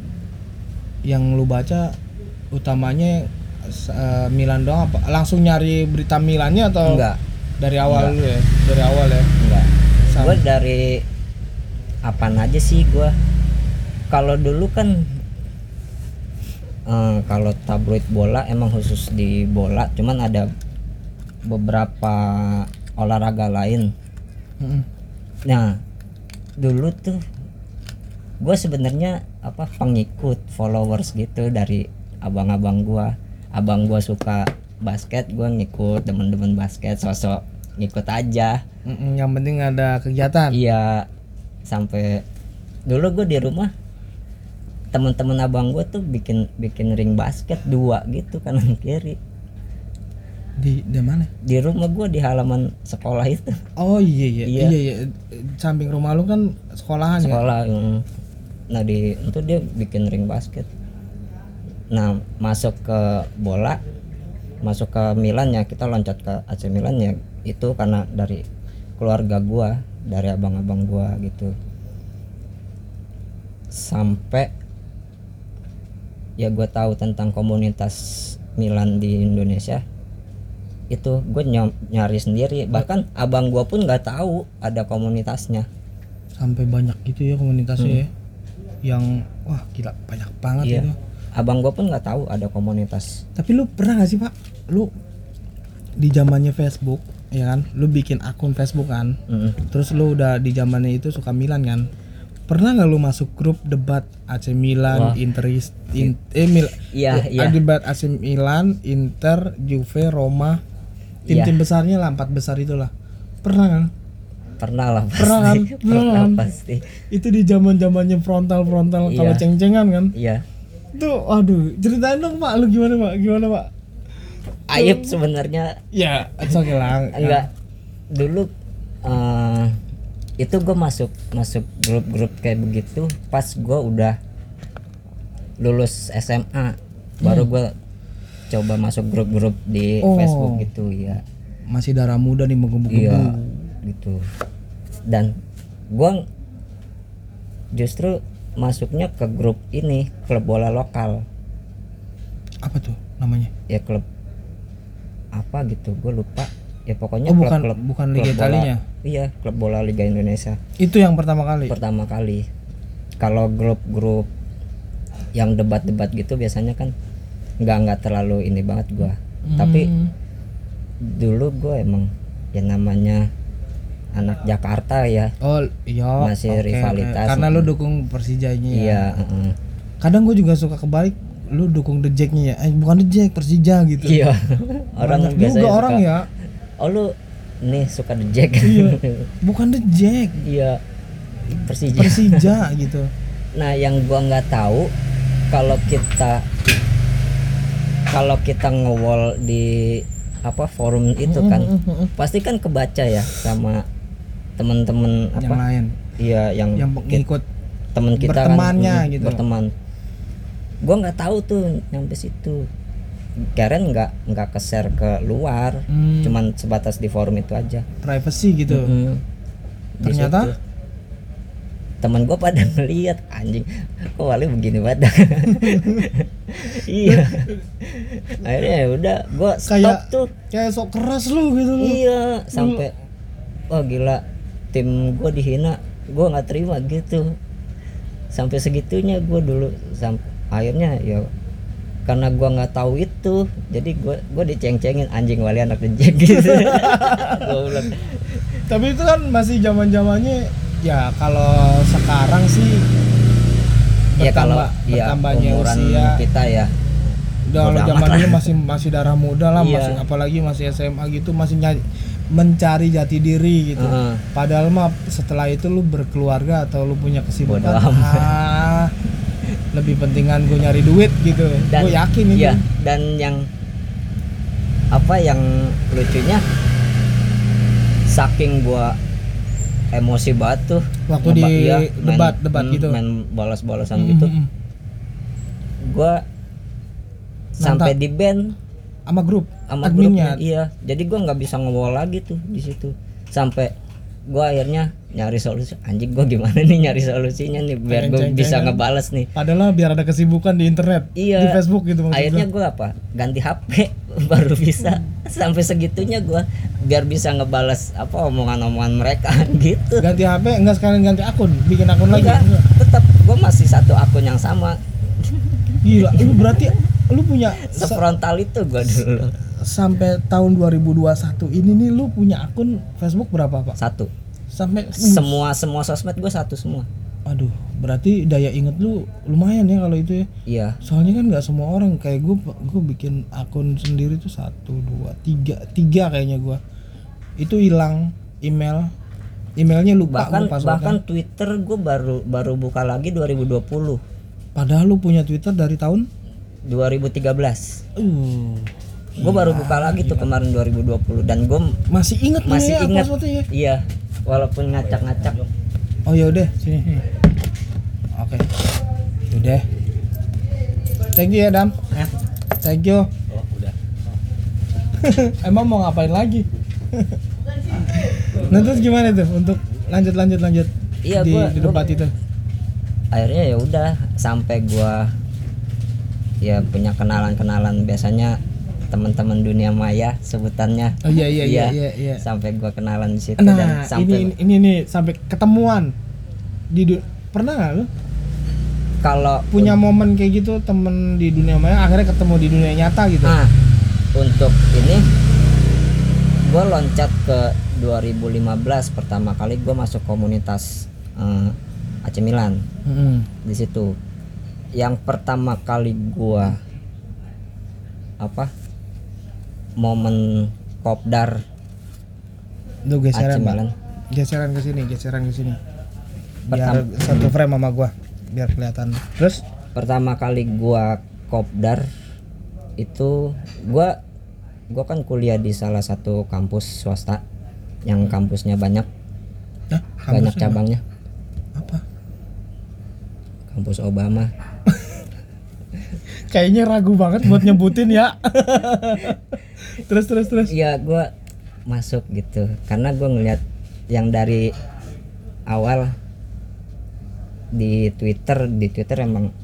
yang lu baca utamanya eh, Milan doang apa? Langsung nyari berita Milannya atau enggak dari awal lu ya? Dari awal ya. enggak Sama. gue dari apaan aja sih gua kalau dulu kan eh, kalau tabloid bola emang khusus di bola cuman ada beberapa olahraga lain Mm-mm. nah dulu tuh gue sebenarnya apa pengikut followers gitu dari abang-abang gua. Abang gua suka basket gua ngikut teman-teman basket sosok ngikut aja. Mm-mm, yang penting ada kegiatan. iya sampai dulu gue di rumah teman-teman abang gua tuh bikin bikin ring basket dua gitu kanan kiri Di di mana? di rumah gua di halaman sekolah itu Oh iya iya Iya. iya iya. Samping rumah lu kan sekolahan ya. sekolah mm. nah di itu dia bikin ring basket nah masuk ke bola masuk ke Milan ya kita loncat ke AC Milan ya itu karena dari keluarga gua dari abang-abang gua gitu sampai ya gua tahu tentang komunitas Milan di Indonesia itu gue nyari sendiri. Bahkan abang gua pun nggak tahu ada komunitasnya. Sampai banyak gitu ya komunitasnya ya. Yang wah gila banyak banget iya. itu abang gua pun nggak tahu ada komunitas. Tapi lu pernah gak sih pak? Lu di zamannya Facebook ya kan? Lu bikin akun Facebook kan? Mm. terus lu udah di zamannya itu suka Milan kan? Pernah nggak lu masuk grup debat AC Milan Wah. Inter in, eh Mil, Iya, eh, iya. debat AC Milan Inter Juve Roma tim-tim Iya. besarnya lah empat besar itulah. Pernah kan? Pernah lah pasti. Pernah kan? <laughs> pernah Pernah kan? pasti. Itu di zaman zamannya frontal frontal Iya. kalau ceng-cengan kan? Iya. Tuh aduh ceritain dong pak lu gimana pak? Gimana pak? Ayub sebenarnya. Ya it's okay lah. <laughs> Enggak. Dulu eh, itu gue masuk masuk grup-grup kayak begitu pas gue udah lulus SMA baru gue coba masuk grup-grup di Oh. Facebook gitu ya masih darah muda nih menggebu-gebu. Iya gitu. Dan gua justru masuknya ke grup ini klub bola lokal. Apa tuh namanya? Ya klub apa gitu gue lupa. Ya pokoknya Oh, bukan- klub-klub bukan Liga klub bola- Italinya? iya klub bola Liga Indonesia. Itu yang pertama kali? Pertama kali. Kalau grup-grup yang debat-debat gitu biasanya kan nggak nggak terlalu ini banget gua. Tapi Hmm. dulu gue emang ya namanya anak Jakarta ya. Oh iya Masih oke, rivalitas. karena lu dukung Persijanya ya. Iya heeh. kadang gue juga suka kebalik lu dukung The Jacknya ya. Eh bukan The Jack Persija gitu. Iya. <laughs> Orang Banyak biasanya juga suka, orang ya. Oh lu nih suka the Jack. Iya. <laughs> bukan The Jack. Iya. Persija. Persija <laughs> gitu. Nah yang gua nggak tahu kalau kita kalau kita ngewol di apa forum itu kan pasti kan kebaca ya sama temen-temen yang apa? lain. Iya yang, yang ngikut temen kita bertemannya kan gitu. berteman. Gua nggak tahu tuh nyampe situ. Karen nggak nggak ke share ke luar Hmm, cuman sebatas di forum itu aja. Privacy gitu. Mm. Di Ternyata? Temen gue pada <laughs> ngeliat anjing kok wali begini banget? <laughs> Iya. Akhirnya ya udah gue stop Kayak- tuh. kayak sok keras lu gitu lu. Iya sampai wah gila tim gue dihina gue nggak terima gitu. Sampai segitunya gue dulu sampai akhirnya ya karena gua nggak tahu itu jadi gua gua diceng-cengin anjing wali anak dejek gitu. <laughs> Tapi itu kan masih zaman zamannya ya kalau sekarang sih ya kalau bertambah- ya bertambahnya usia. kita ya. Udah kalau zaman dulu masih masih darah muda lah Iya. masih apalagi masih SMA gitu masih nyari mencari jati diri gitu. Heeh. padahal mah setelah itu lu berkeluarga atau lu punya kesibukan ah, lebih pentingan gue nyari duit gitu. Gue yakin itu. ya dan yang apa yang lucunya saking gua emosi banget tuh. Waktu di iya, debat- debat hmm, gitu. main bolos-bolosan Mm, gitu. mm, mm. gua sampai di band. Sama grup sama adminnya. grupnya iya. Jadi gua nggak bisa ngewol lagi tuh di situ. Sampai gua akhirnya nyari solusi. Anjing gua gimana nih nyari solusinya nih biar gua Ceng-cengan. bisa ngebales nih. Padahal biar ada kesibukan di internet Iya. di Facebook gitu maksud akhirnya gua. gue apa? Ganti HP <laughs> baru bisa. Sampai segitunya gue biar bisa ngebalas apa omongan-omongan mereka <laughs> gitu. Ganti HP enggak sekalian ganti akun bikin akun lagi. Enggak Enggak. tetap gue masih satu akun yang sama. Gila lu berarti lu punya sefrontal itu gue dulu. sampai tahun 2021 ini nih lu punya akun Facebook berapa pak? Satu sampai semua semua sosmed gue satu semua. Aduh berarti daya inget lu lumayan ya kalau itu ya? Iya. Soalnya kan nggak semua orang kayak gue gue bikin akun sendiri tuh satu dua tiga tiga kayaknya gue itu hilang email emailnya lupa bahkan gua bahkan Twitter gue baru baru buka lagi 2020 padahal lu punya Twitter dari tahun? 2013 uh. Gue baru buka lagi tuh kemarin 2020 dan gue masih inget masih ya passwordnya ya? Iya walaupun ngacak-ngacak. Oh ya udah sini sini. oke. Udah. Thank you ya dam. Thank you. Oh udah. <laughs> Emang mau ngapain lagi? <laughs> Nah terus gimana tuh untuk lanjut lanjut lanjut? Iya, di, gua- di gua- debat itu. Akhirnya ya udah sampai gua ya punya kenalan-kenalan. Biasanya teman-teman dunia maya sebutannya. Oh iya iya iya. iya, iya. sampai gua kenalan di situ nah dan ini, sampai ini ini nih sampai ketemuan. Di pernah nggak lu? Kalau punya momen kayak gitu temen di dunia maya akhirnya ketemu di dunia nyata gitu? Ah untuk ini gua loncat ke 2015 pertama kali gua masuk komunitas eh, AC Milan. Mm-mm. di situ. Yang pertama kali gua apa momen kopdar Lu geseran AC Pak. Milan. geseran ke sini geseran ke sini. Biar satu frame sama gua biar kelihatan. Terus? Pertama kali gua kopdar itu gua gua kan kuliah di salah satu kampus swasta yang kampusnya banyak. Ya banyak kampusnya cabangnya. Apa? Kampus Obama. <laughs> Kayaknya ragu banget buat nyebutin ya <laughs> terus terus terus. Iya gua masuk gitu. Karena gua ngeliat yang dari awal di Twitter di Twitter emang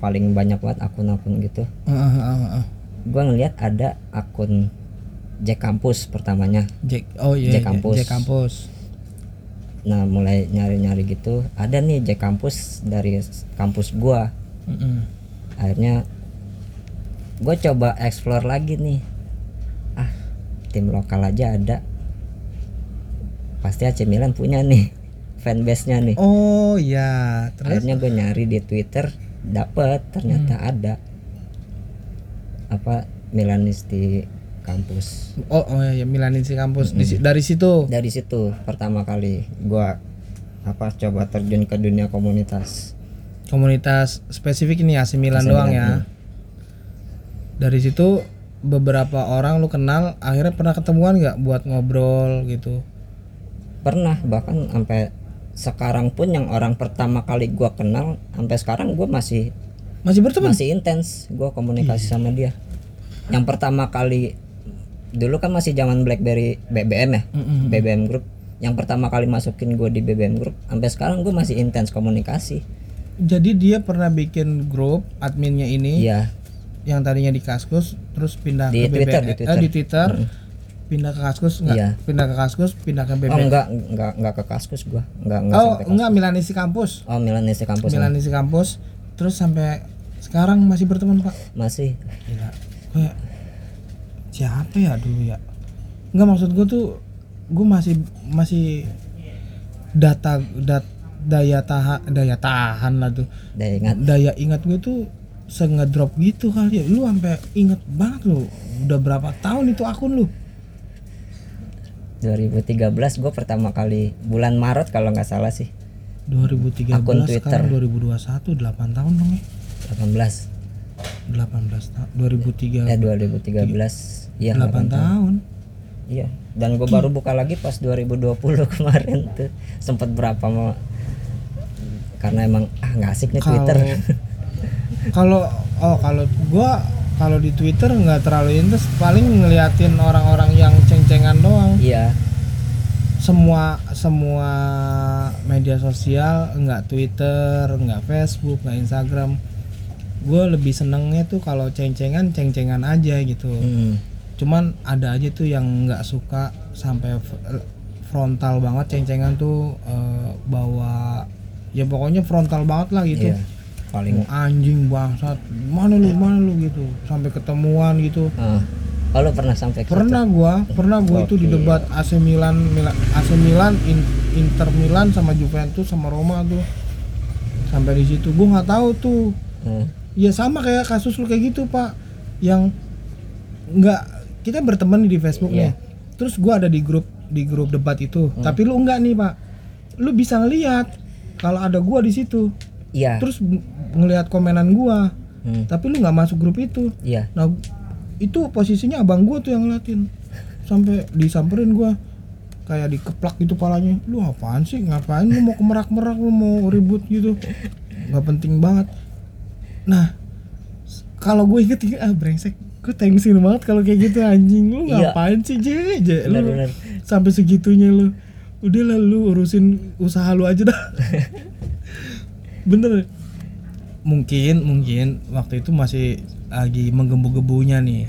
paling banyak banget akun-akun gitu. Ah, ah, ah, ah. gua ngeliat ada akun Jack Kampus pertamanya. Jack oh iya Jack iya, Kampus. Jack kampus nah mulai nyari-nyari gitu ada nih Jack Kampus dari kampus gua. Mm-mm. akhirnya gue coba explore lagi nih tim lokal aja ada. Pasti AC Milan punya nih fanbase nya nih. Oh iya. Terus? Akhirnya gue nyari di Twitter dapet ternyata ada. Apa Milanis di kampus. Oh oh iya Milanisi kampus. Di si- dari situ? Dari situ pertama kali gua apa coba terjun ke dunia komunitas. Komunitas spesifik ini AC Milan AC doang Milan, ya? dari situ beberapa orang lu kenal akhirnya pernah ketemuan nggak buat ngobrol gitu? Pernah bahkan sampai sekarang pun yang orang pertama kali gua kenal sampai sekarang gua masih masih berteman? masih intens gua komunikasi sama dia. Yang pertama kali dulu kan masih zaman BlackBerry BBM ya? Mm-mm. BBM Group. Yang pertama kali masukin gue di BBM Group sampai sekarang gue masih intens komunikasi. Jadi dia pernah bikin grup adminnya ini? Iya yang tadinya di Kaskus terus pindah Di ke Twitter, BBM di eh, Twitter. di Twitter. Pindah ke Kaskus enggak Iya. pindah ke Kaskus pindah ke oh BBM enggak enggak enggak ke kaskus gua. Enggak enggak oh sampai enggak Milanisi kampus. Oh Milanese kampus Milanisi kampus. Terus sampai sekarang masih berteman pak? Masih. Gila. Kayak siapa ya dulu ya? Enggak maksud gue tuh gue masih masih data dat daya tahan daya tahan lah tuh. Udah ingat. Daya ingat gue tuh ngedrop gitu kali ya. Lu sampai inget banget lu udah berapa tahun itu akun lu? 2013 gue pertama kali bulan Maret kalau nggak salah sih. 2013 Akun Twitter. sekarang 2021 8 tahun dong ya? 18 18 tahun 2003 eh 2013 iya 8 tahun. iya dan gue baru buka lagi pas 2020 <laughs> kemarin tuh. Sempat berapa mau? Karena emang ah nggak asik nih Kalau- Twitter kalau oh kalau gua kalau di Twitter nggak terlalu intens paling ngeliatin orang-orang yang ceng-cengan doang. Iya. Semua semua media sosial nggak Twitter nggak Facebook nggak Instagram. Gue lebih senengnya tuh kalau ceng-cengan ceng-cengan aja gitu. Hmm. cuman ada aja tuh yang nggak suka sampai frontal banget ceng-cengan tuh eh, bawa ya pokoknya frontal banget lah gitu. Iya paling anjing bangsat. Mana lu mana lu gitu. Sampai ketemuan gitu. Ah oh, lu pernah sampai ke pernah gua pernah gua itu di debat AC Milan, Milan AC Milan In- Inter Milan sama Juventus sama Roma tuh. Sampai di situ. Gua nggak tahu tuh? Hmm. ya sama kayak kasus lu kayak gitu pak. Yang nggak kita berteman nih di Facebook nih. Iya. terus gua ada di grup di grup debat itu. Tapi lu enggak nih pak. Lu bisa ngeliat kalau ada gua di situ. Iya. Terus ngelihat komenan gua. Hmm. tapi lu nggak masuk grup itu. Iya. Nah itu posisinya abang gua tuh yang ngeliatin. Sampai disamperin gua kayak dikeplak gitu palanya. Lu apaan sih? Ngapain lu mau kemerak-merak? Lu mau ribut gitu? Nggak penting banget. Nah kalau gue inget ah brengsek. Gue thanksin banget kalau kayak gitu anjing. Lu Iya. ngapain sih je je lu? Bener-bener. sampai segitunya lu. Udah lah lu urusin usaha lu aja dah. <laughs> Bener mungkin mungkin waktu itu masih lagi menggebu-gebunya nih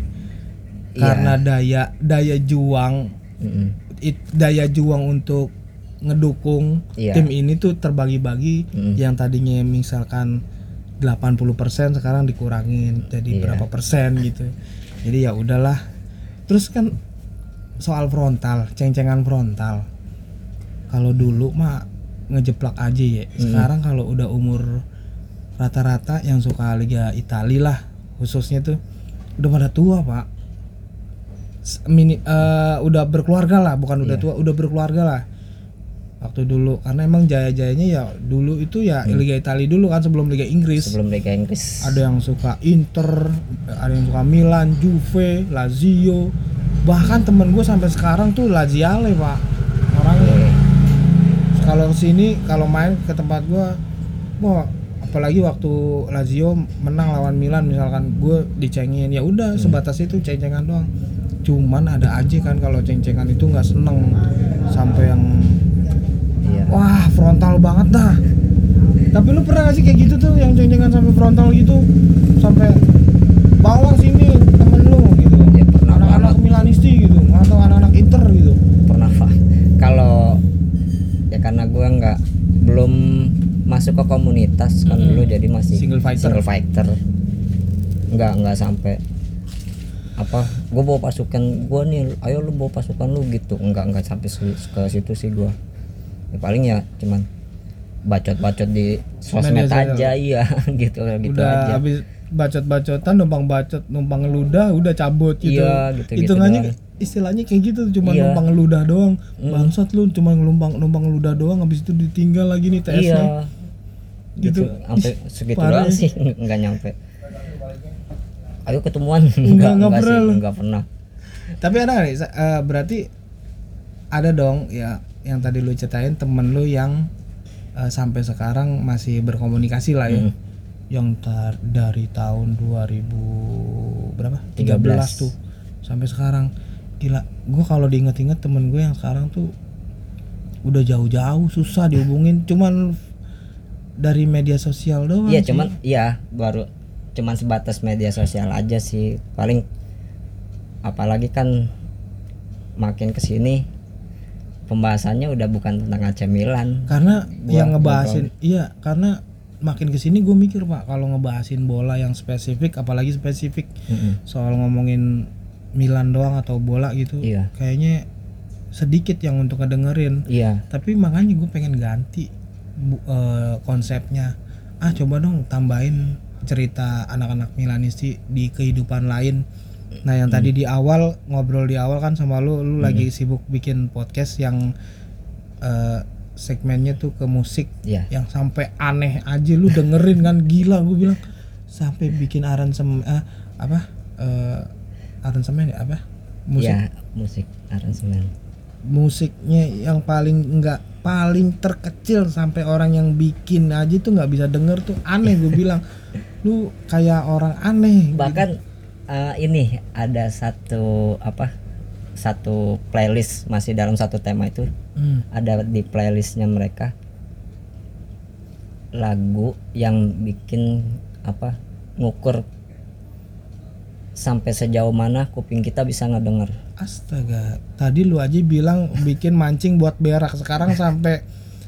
Iya. karena daya daya juang Mm-mm. it- daya juang untuk ngedukung Iya. tim ini tuh terbagi-bagi Mm. yang tadinya misalkan 80% sekarang dikurangin jadi Iya. berapa persen gitu. Jadi ya udahlah. Terus kan soal frontal, ceng-cengan frontal. Kalau dulu mah ngejeplak aja ya. Sekarang kalau udah umur rata-rata yang suka Liga Italia lah khususnya tuh udah pada tua, Pak. Mini, eh, udah berkeluarga lah, bukan udah Iya. tua, udah berkeluarga lah. Waktu dulu karena emang jaya-jayanya ya dulu itu ya Liga Italia dulu kan sebelum Liga Inggris. sebelum Liga Inggris Ada yang suka Inter, ada yang suka Milan, Juve, Lazio. Bahkan temen gue sampai sekarang tuh Laziale, Pak. Orangnya Oke. kalau sini kalau main ke tempat gua wah apalagi waktu Lazio menang lawan Milan misalkan gue dicengin. Ya udah sebatas itu ceng-cengan doang. Cuman ada aja kan kalau ceng-cengan itu nggak seneng sampai yang iya. wah frontal banget dah. Tapi lu pernah gak sih kayak gitu tuh yang ceng-cengan sampai frontal gitu? Sampai bawa sini temen lu gitu. Ya, anak-anak. Milanisti gitu atau anak-anak Inter gitu. Pernah pak kalau ya karena gue nggak belum masuk ke komunitas kan Mm-mm. dulu jadi masih Single fighter. single fighter nggak nggak sampai apa gue bawa pasukan gue nih ayo lu bawa pasukan lu gitu nggak nggak sampai ke situ sih gue ya, paling ya cuman bacot-bacot di sosmed aja iya <laughs> gitu gitu udah aja habis bacot-bacotan numpang bacot numpang ngeludah udah cabut gitu Iya, gitu-gitu hitungannya doang. istilahnya kayak gitu cuma Iya. numpang ngeludah doang Mm. bangsat lu cuma numpang numpang ngeludah doang habis itu ditinggal lagi nih TS iya gitu. Sampai segitu parah doang sih. <laughs> nggak nyampe. Ayo ketemuan. Enggak sih pernah lu. nggak pernah. Tapi ada nggak eh, berarti ada dong ya yang tadi lu ceritain temen lu yang eh, sampai sekarang masih berkomunikasi lah ya. Mm. yang tar- dari tahun 2000 berapa? 13. 13 tuh sampai sekarang. Gila gue kalau diinget-inget temen gue yang sekarang tuh udah jauh-jauh susah dihubungin. Cuman dari media sosial doang iya cuman iya baru cuman sebatas media sosial aja sih. Paling apalagi kan makin ke sini pembahasannya udah bukan tentang AC Milan. Karena Gua yang ngebahasin iya karena makin ke sini gue mikir pak kalau ngebahasin bola yang spesifik apalagi spesifik Mm-mm. soal ngomongin Milan doang atau bola gitu Iya. kayaknya sedikit yang untuk ngedengerin. Iya. Tapi makanya gue pengen ganti eh, konsepnya ah coba dong tambahin cerita anak-anak Milanisti di kehidupan lain. Nah yang tadi di awal ngobrol di awal kan sama lu lu lagi sibuk bikin podcast yang eh, segmennya tuh ke musik iya. yang sampai aneh aja lu dengerin kan gila gue bilang. Sampai bikin aransemen eh, apa eh, aransemen ya apa musik. Iya musik aransemen. Musiknya yang paling enggak paling terkecil sampai orang yang bikin aja tuh nggak bisa denger tuh aneh gue bilang lu kayak orang aneh gitu. bahkan eh, ini ada satu apa satu playlist masih dalam satu tema itu Hmm. ada di playlistnya mereka lagu yang bikin apa ngukur sampai sejauh mana kuping kita bisa ngedenger astaga tadi lu aja bilang bikin mancing buat berak. Sekarang sampai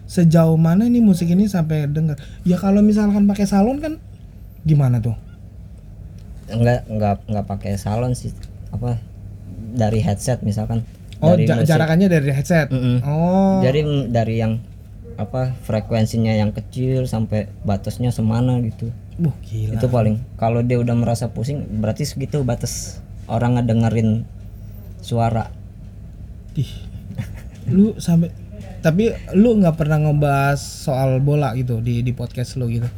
sejauh mana nih musik ini sampai denger? Ya kalau misalkan pakai salon kan gimana tuh? Enggak enggak enggak pakai salon sih. Apa? Dari headset misalkan. Oh dari ja- musik. jarakannya dari headset? Mm-mm. oh. Jadi mm, dari yang apa frekuensinya yang kecil sampai batasnya semana gitu. Wah, gila. Itu paling. Kalau dia udah merasa pusing berarti segitu batas. Orang ngedengerin suara. Ih, lu sampai tapi lu nggak pernah ngebahas soal bola gitu di di podcast lu gitu?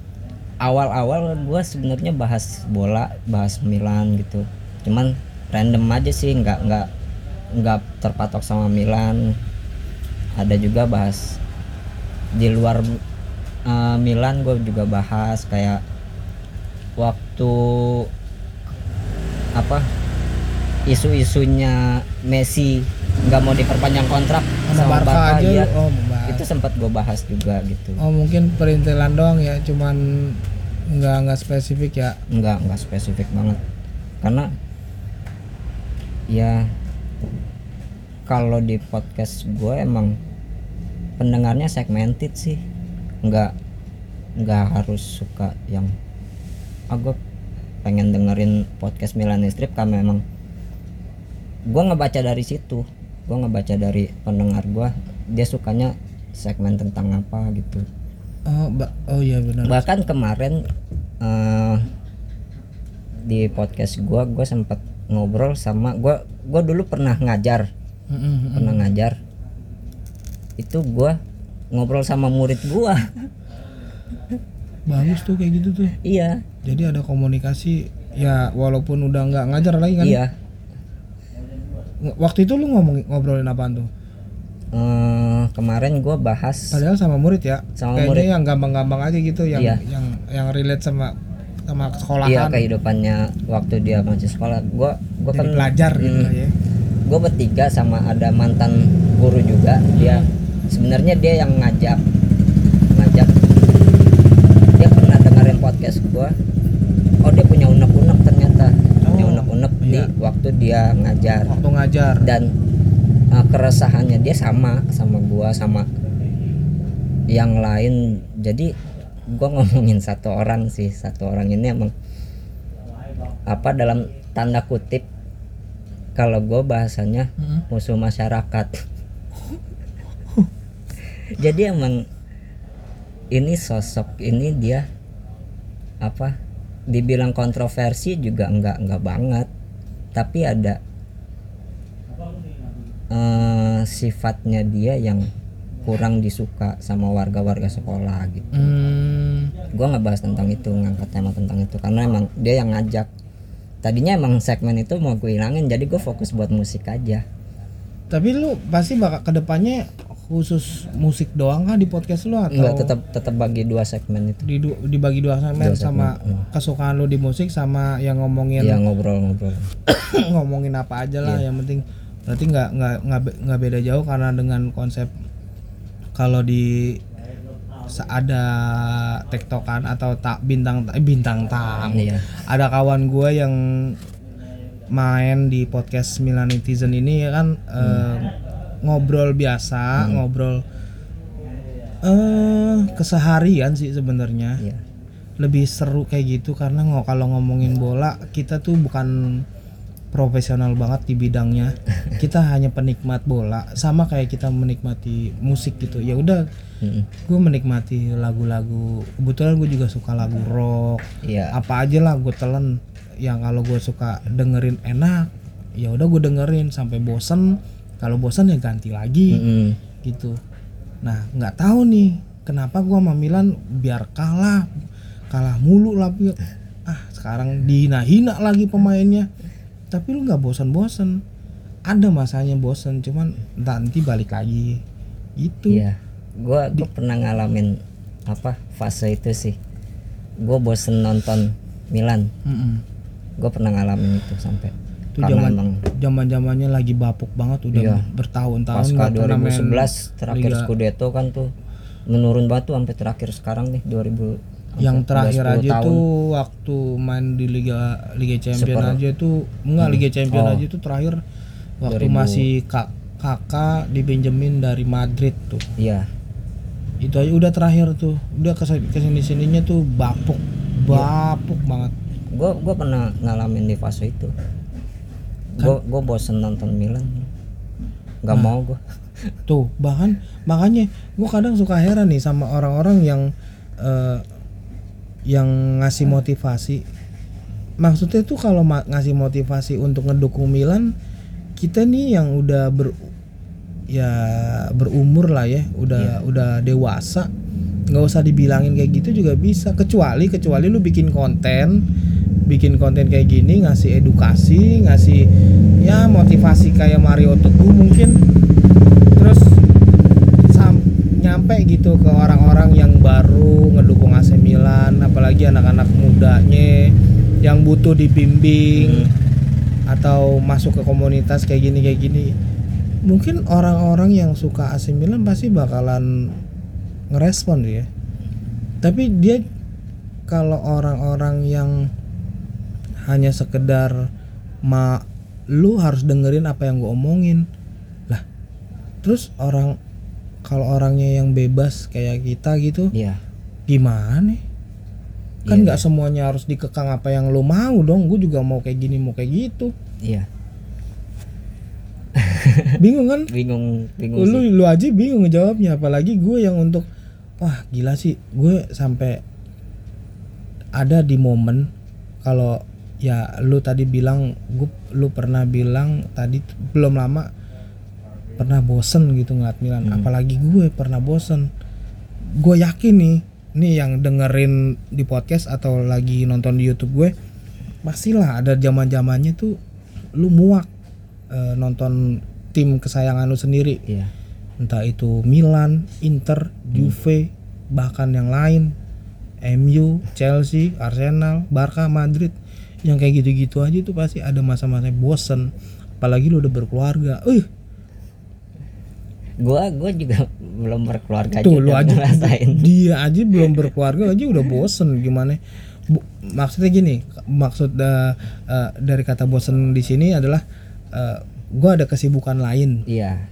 Awal-awal gua sebenarnya bahas bola bahas Milan gitu. Cuman random aja sih nggak nggak nggak terpatok sama Milan. Ada juga bahas di luar eh, Milan gue juga bahas kayak waktu apa isu-isunya Messi nggak mau diperpanjang kontrak sama, Barca, aja lu- oh membahas. itu sempat gue bahas juga gitu. Oh mungkin perintilan doang ya cuman nggak nggak spesifik ya? Nggak nggak spesifik banget. Karena ya kalau di podcast gue emang pendengarnya segmented sih. Nggak nggak harus suka yang ah gue pengen dengerin podcast Milan Strip karena memang gue ngebaca dari situ. Gue ngebaca dari pendengar gue dia sukanya segmen tentang apa gitu. Oh ba- oh iya benar. Bahkan kemarin eh, di podcast gua gua sempat ngobrol sama gua gua dulu pernah ngajar. Mm, mm, mm. pernah ngajar. Itu gua ngobrol sama murid gua. Bagus tuh kayak gitu tuh. Iya. Jadi ada komunikasi ya walaupun udah nggak ngajar lagi kan? Iya waktu itu lu ngomong ngobrolin apaan tuh? Eh, kemarin gua bahas padahal sama murid ya. Sama kayaknya murid. yang gampang-gampang aja gitu yang Iya. yang yang relate sama sama sekolahan. Iya kehidupannya waktu dia masih sekolah. Gua jadi kan pelajar gitu Hmm. lah ya. Gue bertiga sama ada mantan guru juga. Dia sebenarnya dia yang ngajak ngajak. Dia pernah dengerin podcast gue oh dia punya unek-unek ternyata punya Oh, unek-unek di iya. waktu dia ngajar. Waktu ngajar. Dan uh, keresahannya dia sama sama gua sama yang lain. Jadi gua ngomongin satu orang sih. Satu orang ini emang apa dalam tanda kutip kalau gua bahasanya Mm. musuh masyarakat. Jadi emang ini sosok ini dia apa dibilang kontroversi juga enggak enggak banget tapi ada eh, sifatnya dia yang kurang disuka sama warga-warga sekolah gitu. Hmm, gua nggak bahas tentang itu ngangkat tema tentang itu karena emang dia yang ngajak. Tadinya emang segmen itu mau gue hilangin jadi gue fokus buat musik aja. Tapi lu pasti bakal ke depannya khusus musik doang kah di podcast lu atau Enggak tetap tetap bagi dua segmen itu. Di, dibagi dua segmen Dua segmen, sama hmm. kesukaan lu di musik sama yang ngomongin ya ngobrol-ngobrol. <coughs> ngomongin apa aja lah yang penting berarti nggak nggak nggak be- nggak beda jauh karena dengan konsep kalau di ada tektokan atau tak bintang eh, bintang tamu. Iya. ada kawan gue yang main di podcast Milan Netizen ini ya kan? Eh, ngobrol biasa ngobrol eh keseharian sih sebenarnya. Iya. lebih seru kayak gitu karena ngo- kalau ngomongin bola kita tuh bukan profesional banget di bidangnya. <laughs> Kita hanya penikmat bola sama kayak kita menikmati musik gitu. Ya udah Mm-mm. gue menikmati lagu-lagu. Kebetulan gue juga suka lagu rock. Iya. apa aja lah gue telan yang kalau gue suka dengerin enak ya udah gue dengerin. Sampai bosen kalau bosen ya ganti lagi Mm-mm. gitu nah nggak tahu nih kenapa gua sama Milan biar kalah kalah mulu lah ah sekarang dihina-hina lagi pemainnya tapi lu nggak bosan-bosan ada masanya bosan cuman nanti balik lagi gitu Iya. Gua gua pernah ngalamin apa fase itu sih. Gua bosen nonton Milan. Mm-mm. Gue pernah ngalamin itu sampai itu zaman zaman zamannya lagi bapuk banget udah Iya. bertahun-tahun pasca nggak pernah main 2011 terakhir Liga. Scudetto kan tuh menurun tuh sampai terakhir sekarang nih 2000 yang terakhir udah 10 aja tahun. tuh waktu main di Liga Liga Champion aja tuh enggak Liga Champion Oh. aja tuh terakhir waktu 2000. masih kak kakak dipinjemin dari Madrid tuh Iya. itu aja udah terakhir tuh udah ke sini sininya tuh bapuk bapuk banget Gue gua pernah ngalamin di fase itu. Gue Kan gue bosen nonton Milan. Gak Nah. mau gue. tuh bahkan makanya gua kadang suka heran nih sama orang-orang yang eh, yang ngasih motivasi maksudnya tuh kalau ma- ngasih motivasi untuk ngedukung Milan kita nih yang udah ber ya berumur lah ya udah udah dewasa nggak usah dibilangin kayak gitu juga bisa kecuali kecuali lu bikin konten bikin konten kayak gini ngasih edukasi ngasih ya motivasi kayak Mario Teguh mungkin. Terus sam- nyampe gitu ke orang-orang yang baru ngedukung AC Milan apalagi anak-anak mudanya yang butuh dibimbing atau masuk ke komunitas kayak gini kayak gini. Mungkin orang-orang yang suka AC Milan pasti bakalan ngerespon ya tapi dia kalau orang-orang yang hanya sekedar ma lu harus dengerin apa yang gue omongin. Lah terus orang kalau orangnya yang bebas kayak kita gitu iya. gimana? Kan Iya, nggak semuanya harus dikekang apa yang lu mau dong. Gue juga mau kayak gini mau kayak gitu. Iya. <laughs> Bingung kan? Bingung bingung lu sih. lu aja bingung ngejawabnya. Apalagi gue yang untuk wah gila sih. Gue sampai ada di momen kalau ya lu tadi bilang gue lu pernah bilang tadi belum lama pernah bosen gitu ngeliat Milan. Apalagi gue pernah bosen. Gue yakin nih nih yang dengerin di podcast atau lagi nonton di YouTube gue pastilah ada zaman zamannya tuh lu muak eh, nonton tim kesayangan lu sendiri. Iya. Entah itu Milan, Inter, Juve, bahkan yang lain, MU, Chelsea, Arsenal, Barca, Madrid, yang kayak gitu-gitu aja itu pasti ada masa-masa bosen. Apalagi lu udah berkeluarga, eh gua gua juga belum berkeluarga tuh lu aja ngerasain <laughs> dia aja belum berkeluarga aja udah bosen gimana? Bu- maksudnya gini, maksud eh, eh, dari kata bosen di sini adalah eh, gua ada kesibukan lain iya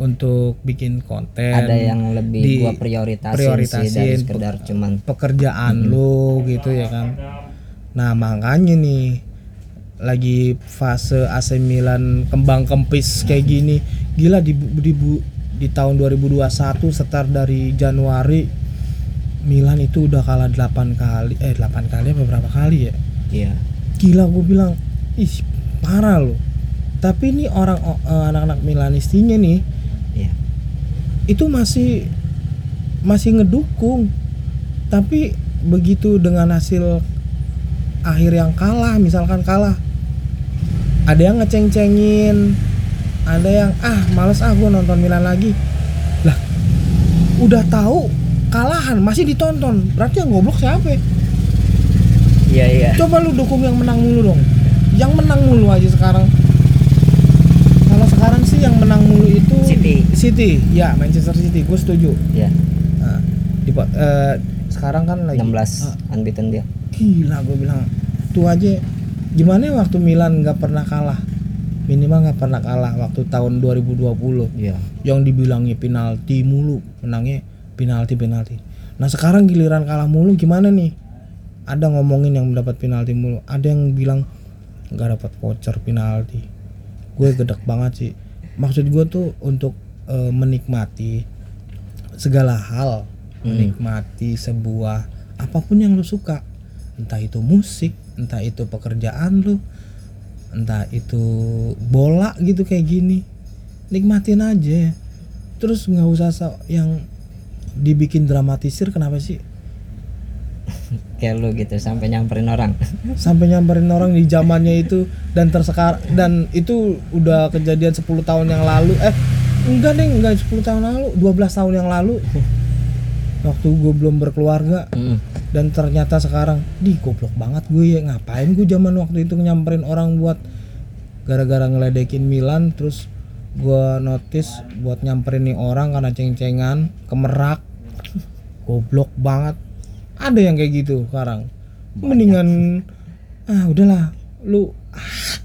untuk bikin konten. ada yang lebih di- gua prioritasin, sih prioritasin, dari sekedar cuman pekerjaan lu gitu ya kan. Nah, makanya nih lagi fase AC Milan kembang kempis kayak gini. Gila di di, di tahun 2021 setar dari Januari Milan itu udah kalah 8 kali eh 8 kali apa berapa kali ya? iya Gila gue bilang, ih parah loh. Tapi ini orang eh, anak-anak Milanistinya nih iya itu masih masih ngedukung tapi begitu dengan hasil akhir yang kalah misalkan kalah. Ada yang ngeceng-cengin ada yang ah males ah gue nonton Milan lagi. Lah udah tahu kalahan masih ditonton. Berarti yang goblok siapa? Ya? iya iya. Coba lu dukung yang menang mulu dong. Yang menang mulu aja sekarang. Kalau sekarang sih yang menang mulu itu City. City. Ya Manchester City. Gue setuju. Iya. Nah, di, eh, sekarang kan lagi 16 Ah, unbeaten dia gila gue bilang tuh aja gimana ya waktu Milan nggak pernah kalah? Minimal nggak pernah kalah waktu tahun 2020 iya. Yang dibilangnya penalti mulu menangnya penalti penalti. Nah sekarang giliran kalah mulu gimana nih? Ada ngomongin yang mendapat penalti mulu ada yang bilang nggak dapat voucher penalti. Gue gedek banget sih. Maksud gue tuh untuk eh, menikmati segala hal menikmati sebuah apa pun yang lu suka entah itu musik entah itu pekerjaan lu entah itu bola gitu kayak gini. Nikmatin aja. Terus nggak usah so- yang dibikin dramatisir kenapa sih? <laughs> Kayak lu gitu sampai nyamperin orang. <laughs> Sampai nyamperin orang di zamannya itu dan tersekar dan itu udah kejadian 10 tahun yang lalu. Eh enggak deh enggak 10 tahun lalu 12 tahun yang lalu <laughs> waktu gue belum berkeluarga Mm. dan ternyata sekarang di goblok banget gue ya ngapain gue zaman waktu itu nyamperin orang buat gara-gara ngeledekin Milan terus gue notice buat nyamperin nih orang karena ceng-cengan kemerak. <laughs> Goblok banget. Ada yang kayak gitu sekarang. Mendingan ah udahlah lu ah.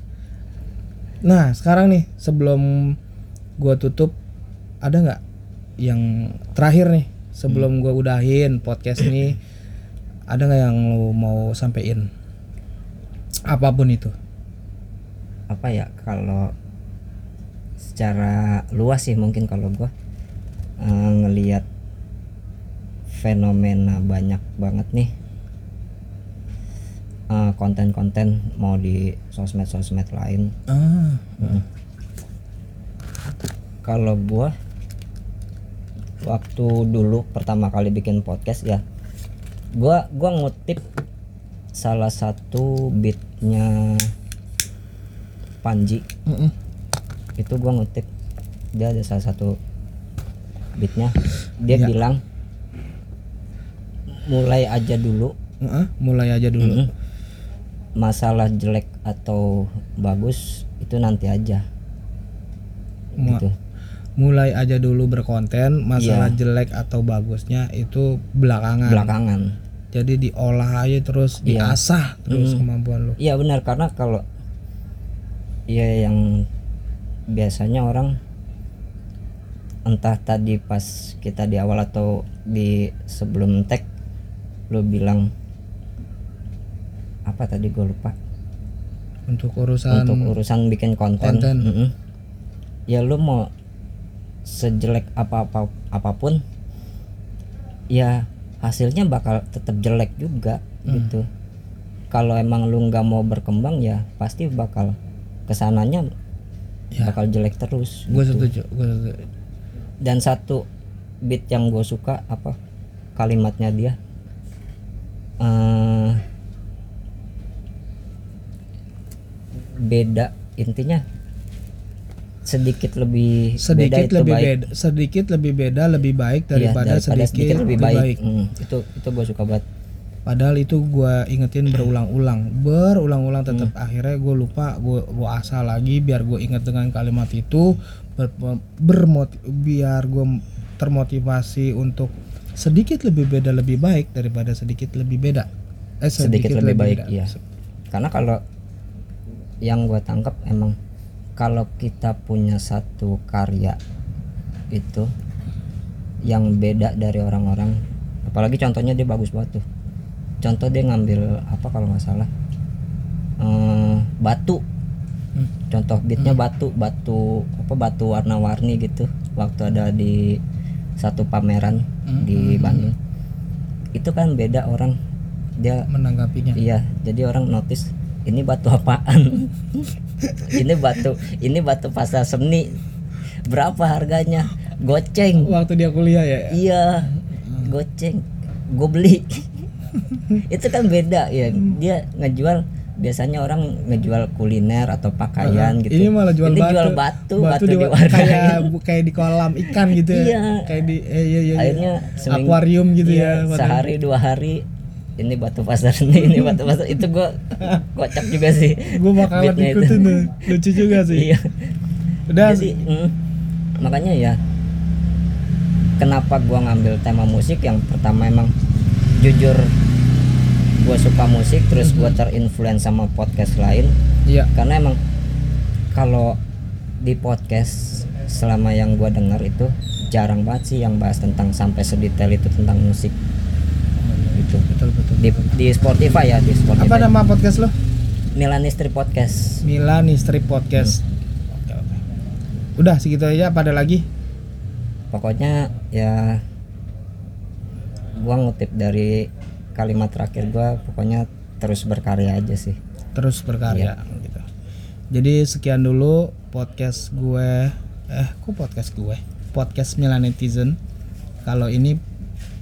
nah sekarang nih sebelum gue tutup ada nggak yang terakhir nih sebelum gue udahin podcast ini ada nggak yang lu mau sampein? Apa pun itu. Apa ya kalau secara luas sih mungkin kalau gua eh, ngelihat fenomena banyak banget nih. Eh, konten-konten mau di sosmed-sosmed lain. Ah. Kalau gua waktu dulu pertama kali bikin podcast ya gua gua ngutip salah satu beatnya Panji Mm-mm. itu gua ngutip dia ada salah satu beatnya dia Ya. bilang mulai aja dulu Heeh, mulai aja dulu Mm-mm. masalah jelek atau bagus itu nanti aja gitu mulai aja dulu berkonten masalah Iya. jelek atau bagusnya itu belakangan belakangan jadi diolah aja terus Iya. diasah terus Mm. kemampuan lu iya benar karena kalau ya yang biasanya orang entah tadi pas kita di awal atau di sebelum tag lu bilang apa tadi gue lupa untuk urusan untuk urusan bikin konten, konten. Mm-mm. ya lu mau sejelek apa apa apa pun ya hasilnya bakal tetap jelek juga Hmm. gitu kalau emang lu nggak mau berkembang ya pasti bakal ke sananya Ya. bakal jelek terus gue gitu. setuju gue setuju dan satu beat yang gue suka apa kalimatnya dia eh beda intinya sedikit lebih sedikit beda itu lebih baik. beda sedikit lebih beda lebih baik Iya, daripada, sedikit, lebih baik, Hmm, itu itu gue suka banget padahal itu gue ingetin berulang-ulang berulang-ulang tetap Hmm. akhirnya gue lupa gue gue asal lagi biar gue inget dengan kalimat itu ber, biar gue termotivasi untuk sedikit lebih beda lebih baik daripada sedikit lebih beda eh sedikit, lebih, baik beda. ya karena kalau yang gue tangkap emang kalau kita punya satu karya itu yang beda dari orang-orang apalagi contohnya dia bagus banget tuh. Contoh dia ngambil apa kalau nggak salah? Eh, batu. Hmm. contoh beatnya batu batu apa batu warna-warni gitu. Waktu ada di satu pameran Hmm, di Bandung. Itu kan beda orang. Dia menanggapinya. Iya, jadi orang notice ini batu apaan? <laughs> <laughs> ini batu, ini batu pasar seni. Berapa harganya? Goceng. waktu dia kuliah ya Iya, goceng. Gue beli. <laughs> Itu kan beda ya. Dia ngejual biasanya orang ngejual kuliner atau pakaian gitu. ini malah jual Ini batu jual batu, batu, di, diwarnain. kayak <laughs> kayak di kolam ikan gitu ya Iya. kayak di eh, iya, iya, iya. Akhirnya akuarium gitu iya, ya sehari dua hari ini batu pasar <laughs> seni ini batu pasar. Itu gua kocak juga sih. Gue bakalan beatnya itu. ikutin tuh. Lucu juga sih. Iya. Udah jadi mm, makanya ya kenapa gua ngambil tema musik yang pertama emang jujur gua suka musik terus gua terinfluence sama podcast lain. Iya. Karena emang kalau di podcast selama yang gua dengar itu jarang banget sih yang bahas tentang sampai sedetail itu tentang musik di, di Spotify ya di apa Spotify nama podcast lo Milanistri Podcast. Milan Istri Podcast. Hmm. oke oke. Udah segitu aja. Pada lagi? Pokoknya ya gua ngutip dari kalimat terakhir gua pokoknya terus berkarya aja sih. Terus berkarya Iya. gitu. Jadi sekian dulu podcast gue eh kok podcast gue podcast Milanetizen kalau ini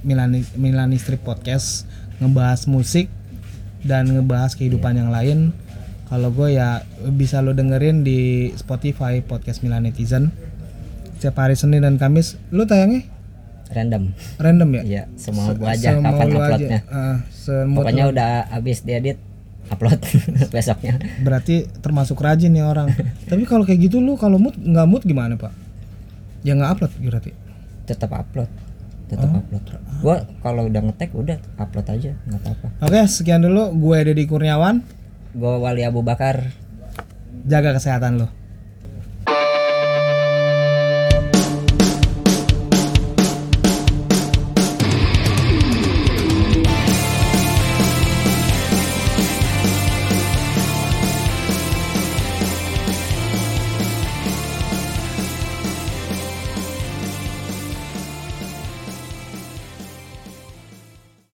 Milani Milanistri podcast ngebahas musik dan ngebahas kehidupan yang lain kalau gue ya bisa lo dengerin di Spotify podcast Milanetizen setiap hari Senin dan Kamis lu tayangnya? Random. Random ya? Ya semua Se- gua aja semau kapan uploadnya. Semut pokoknya udah habis diedit upload <laughs> besoknya. Berarti termasuk rajin ya orang. Tapi kalau kayak gitu lu kalau mood nggak mood gimana pak? Ya nggak upload berarti? Tetap upload tetap Oh. upload gua kalau udah ngetek udah upload aja nggak apa-apa. Oke sekian dulu. Gue Deddy Kurniawan. Gua Wali Abu Bakar. Jaga kesehatan lo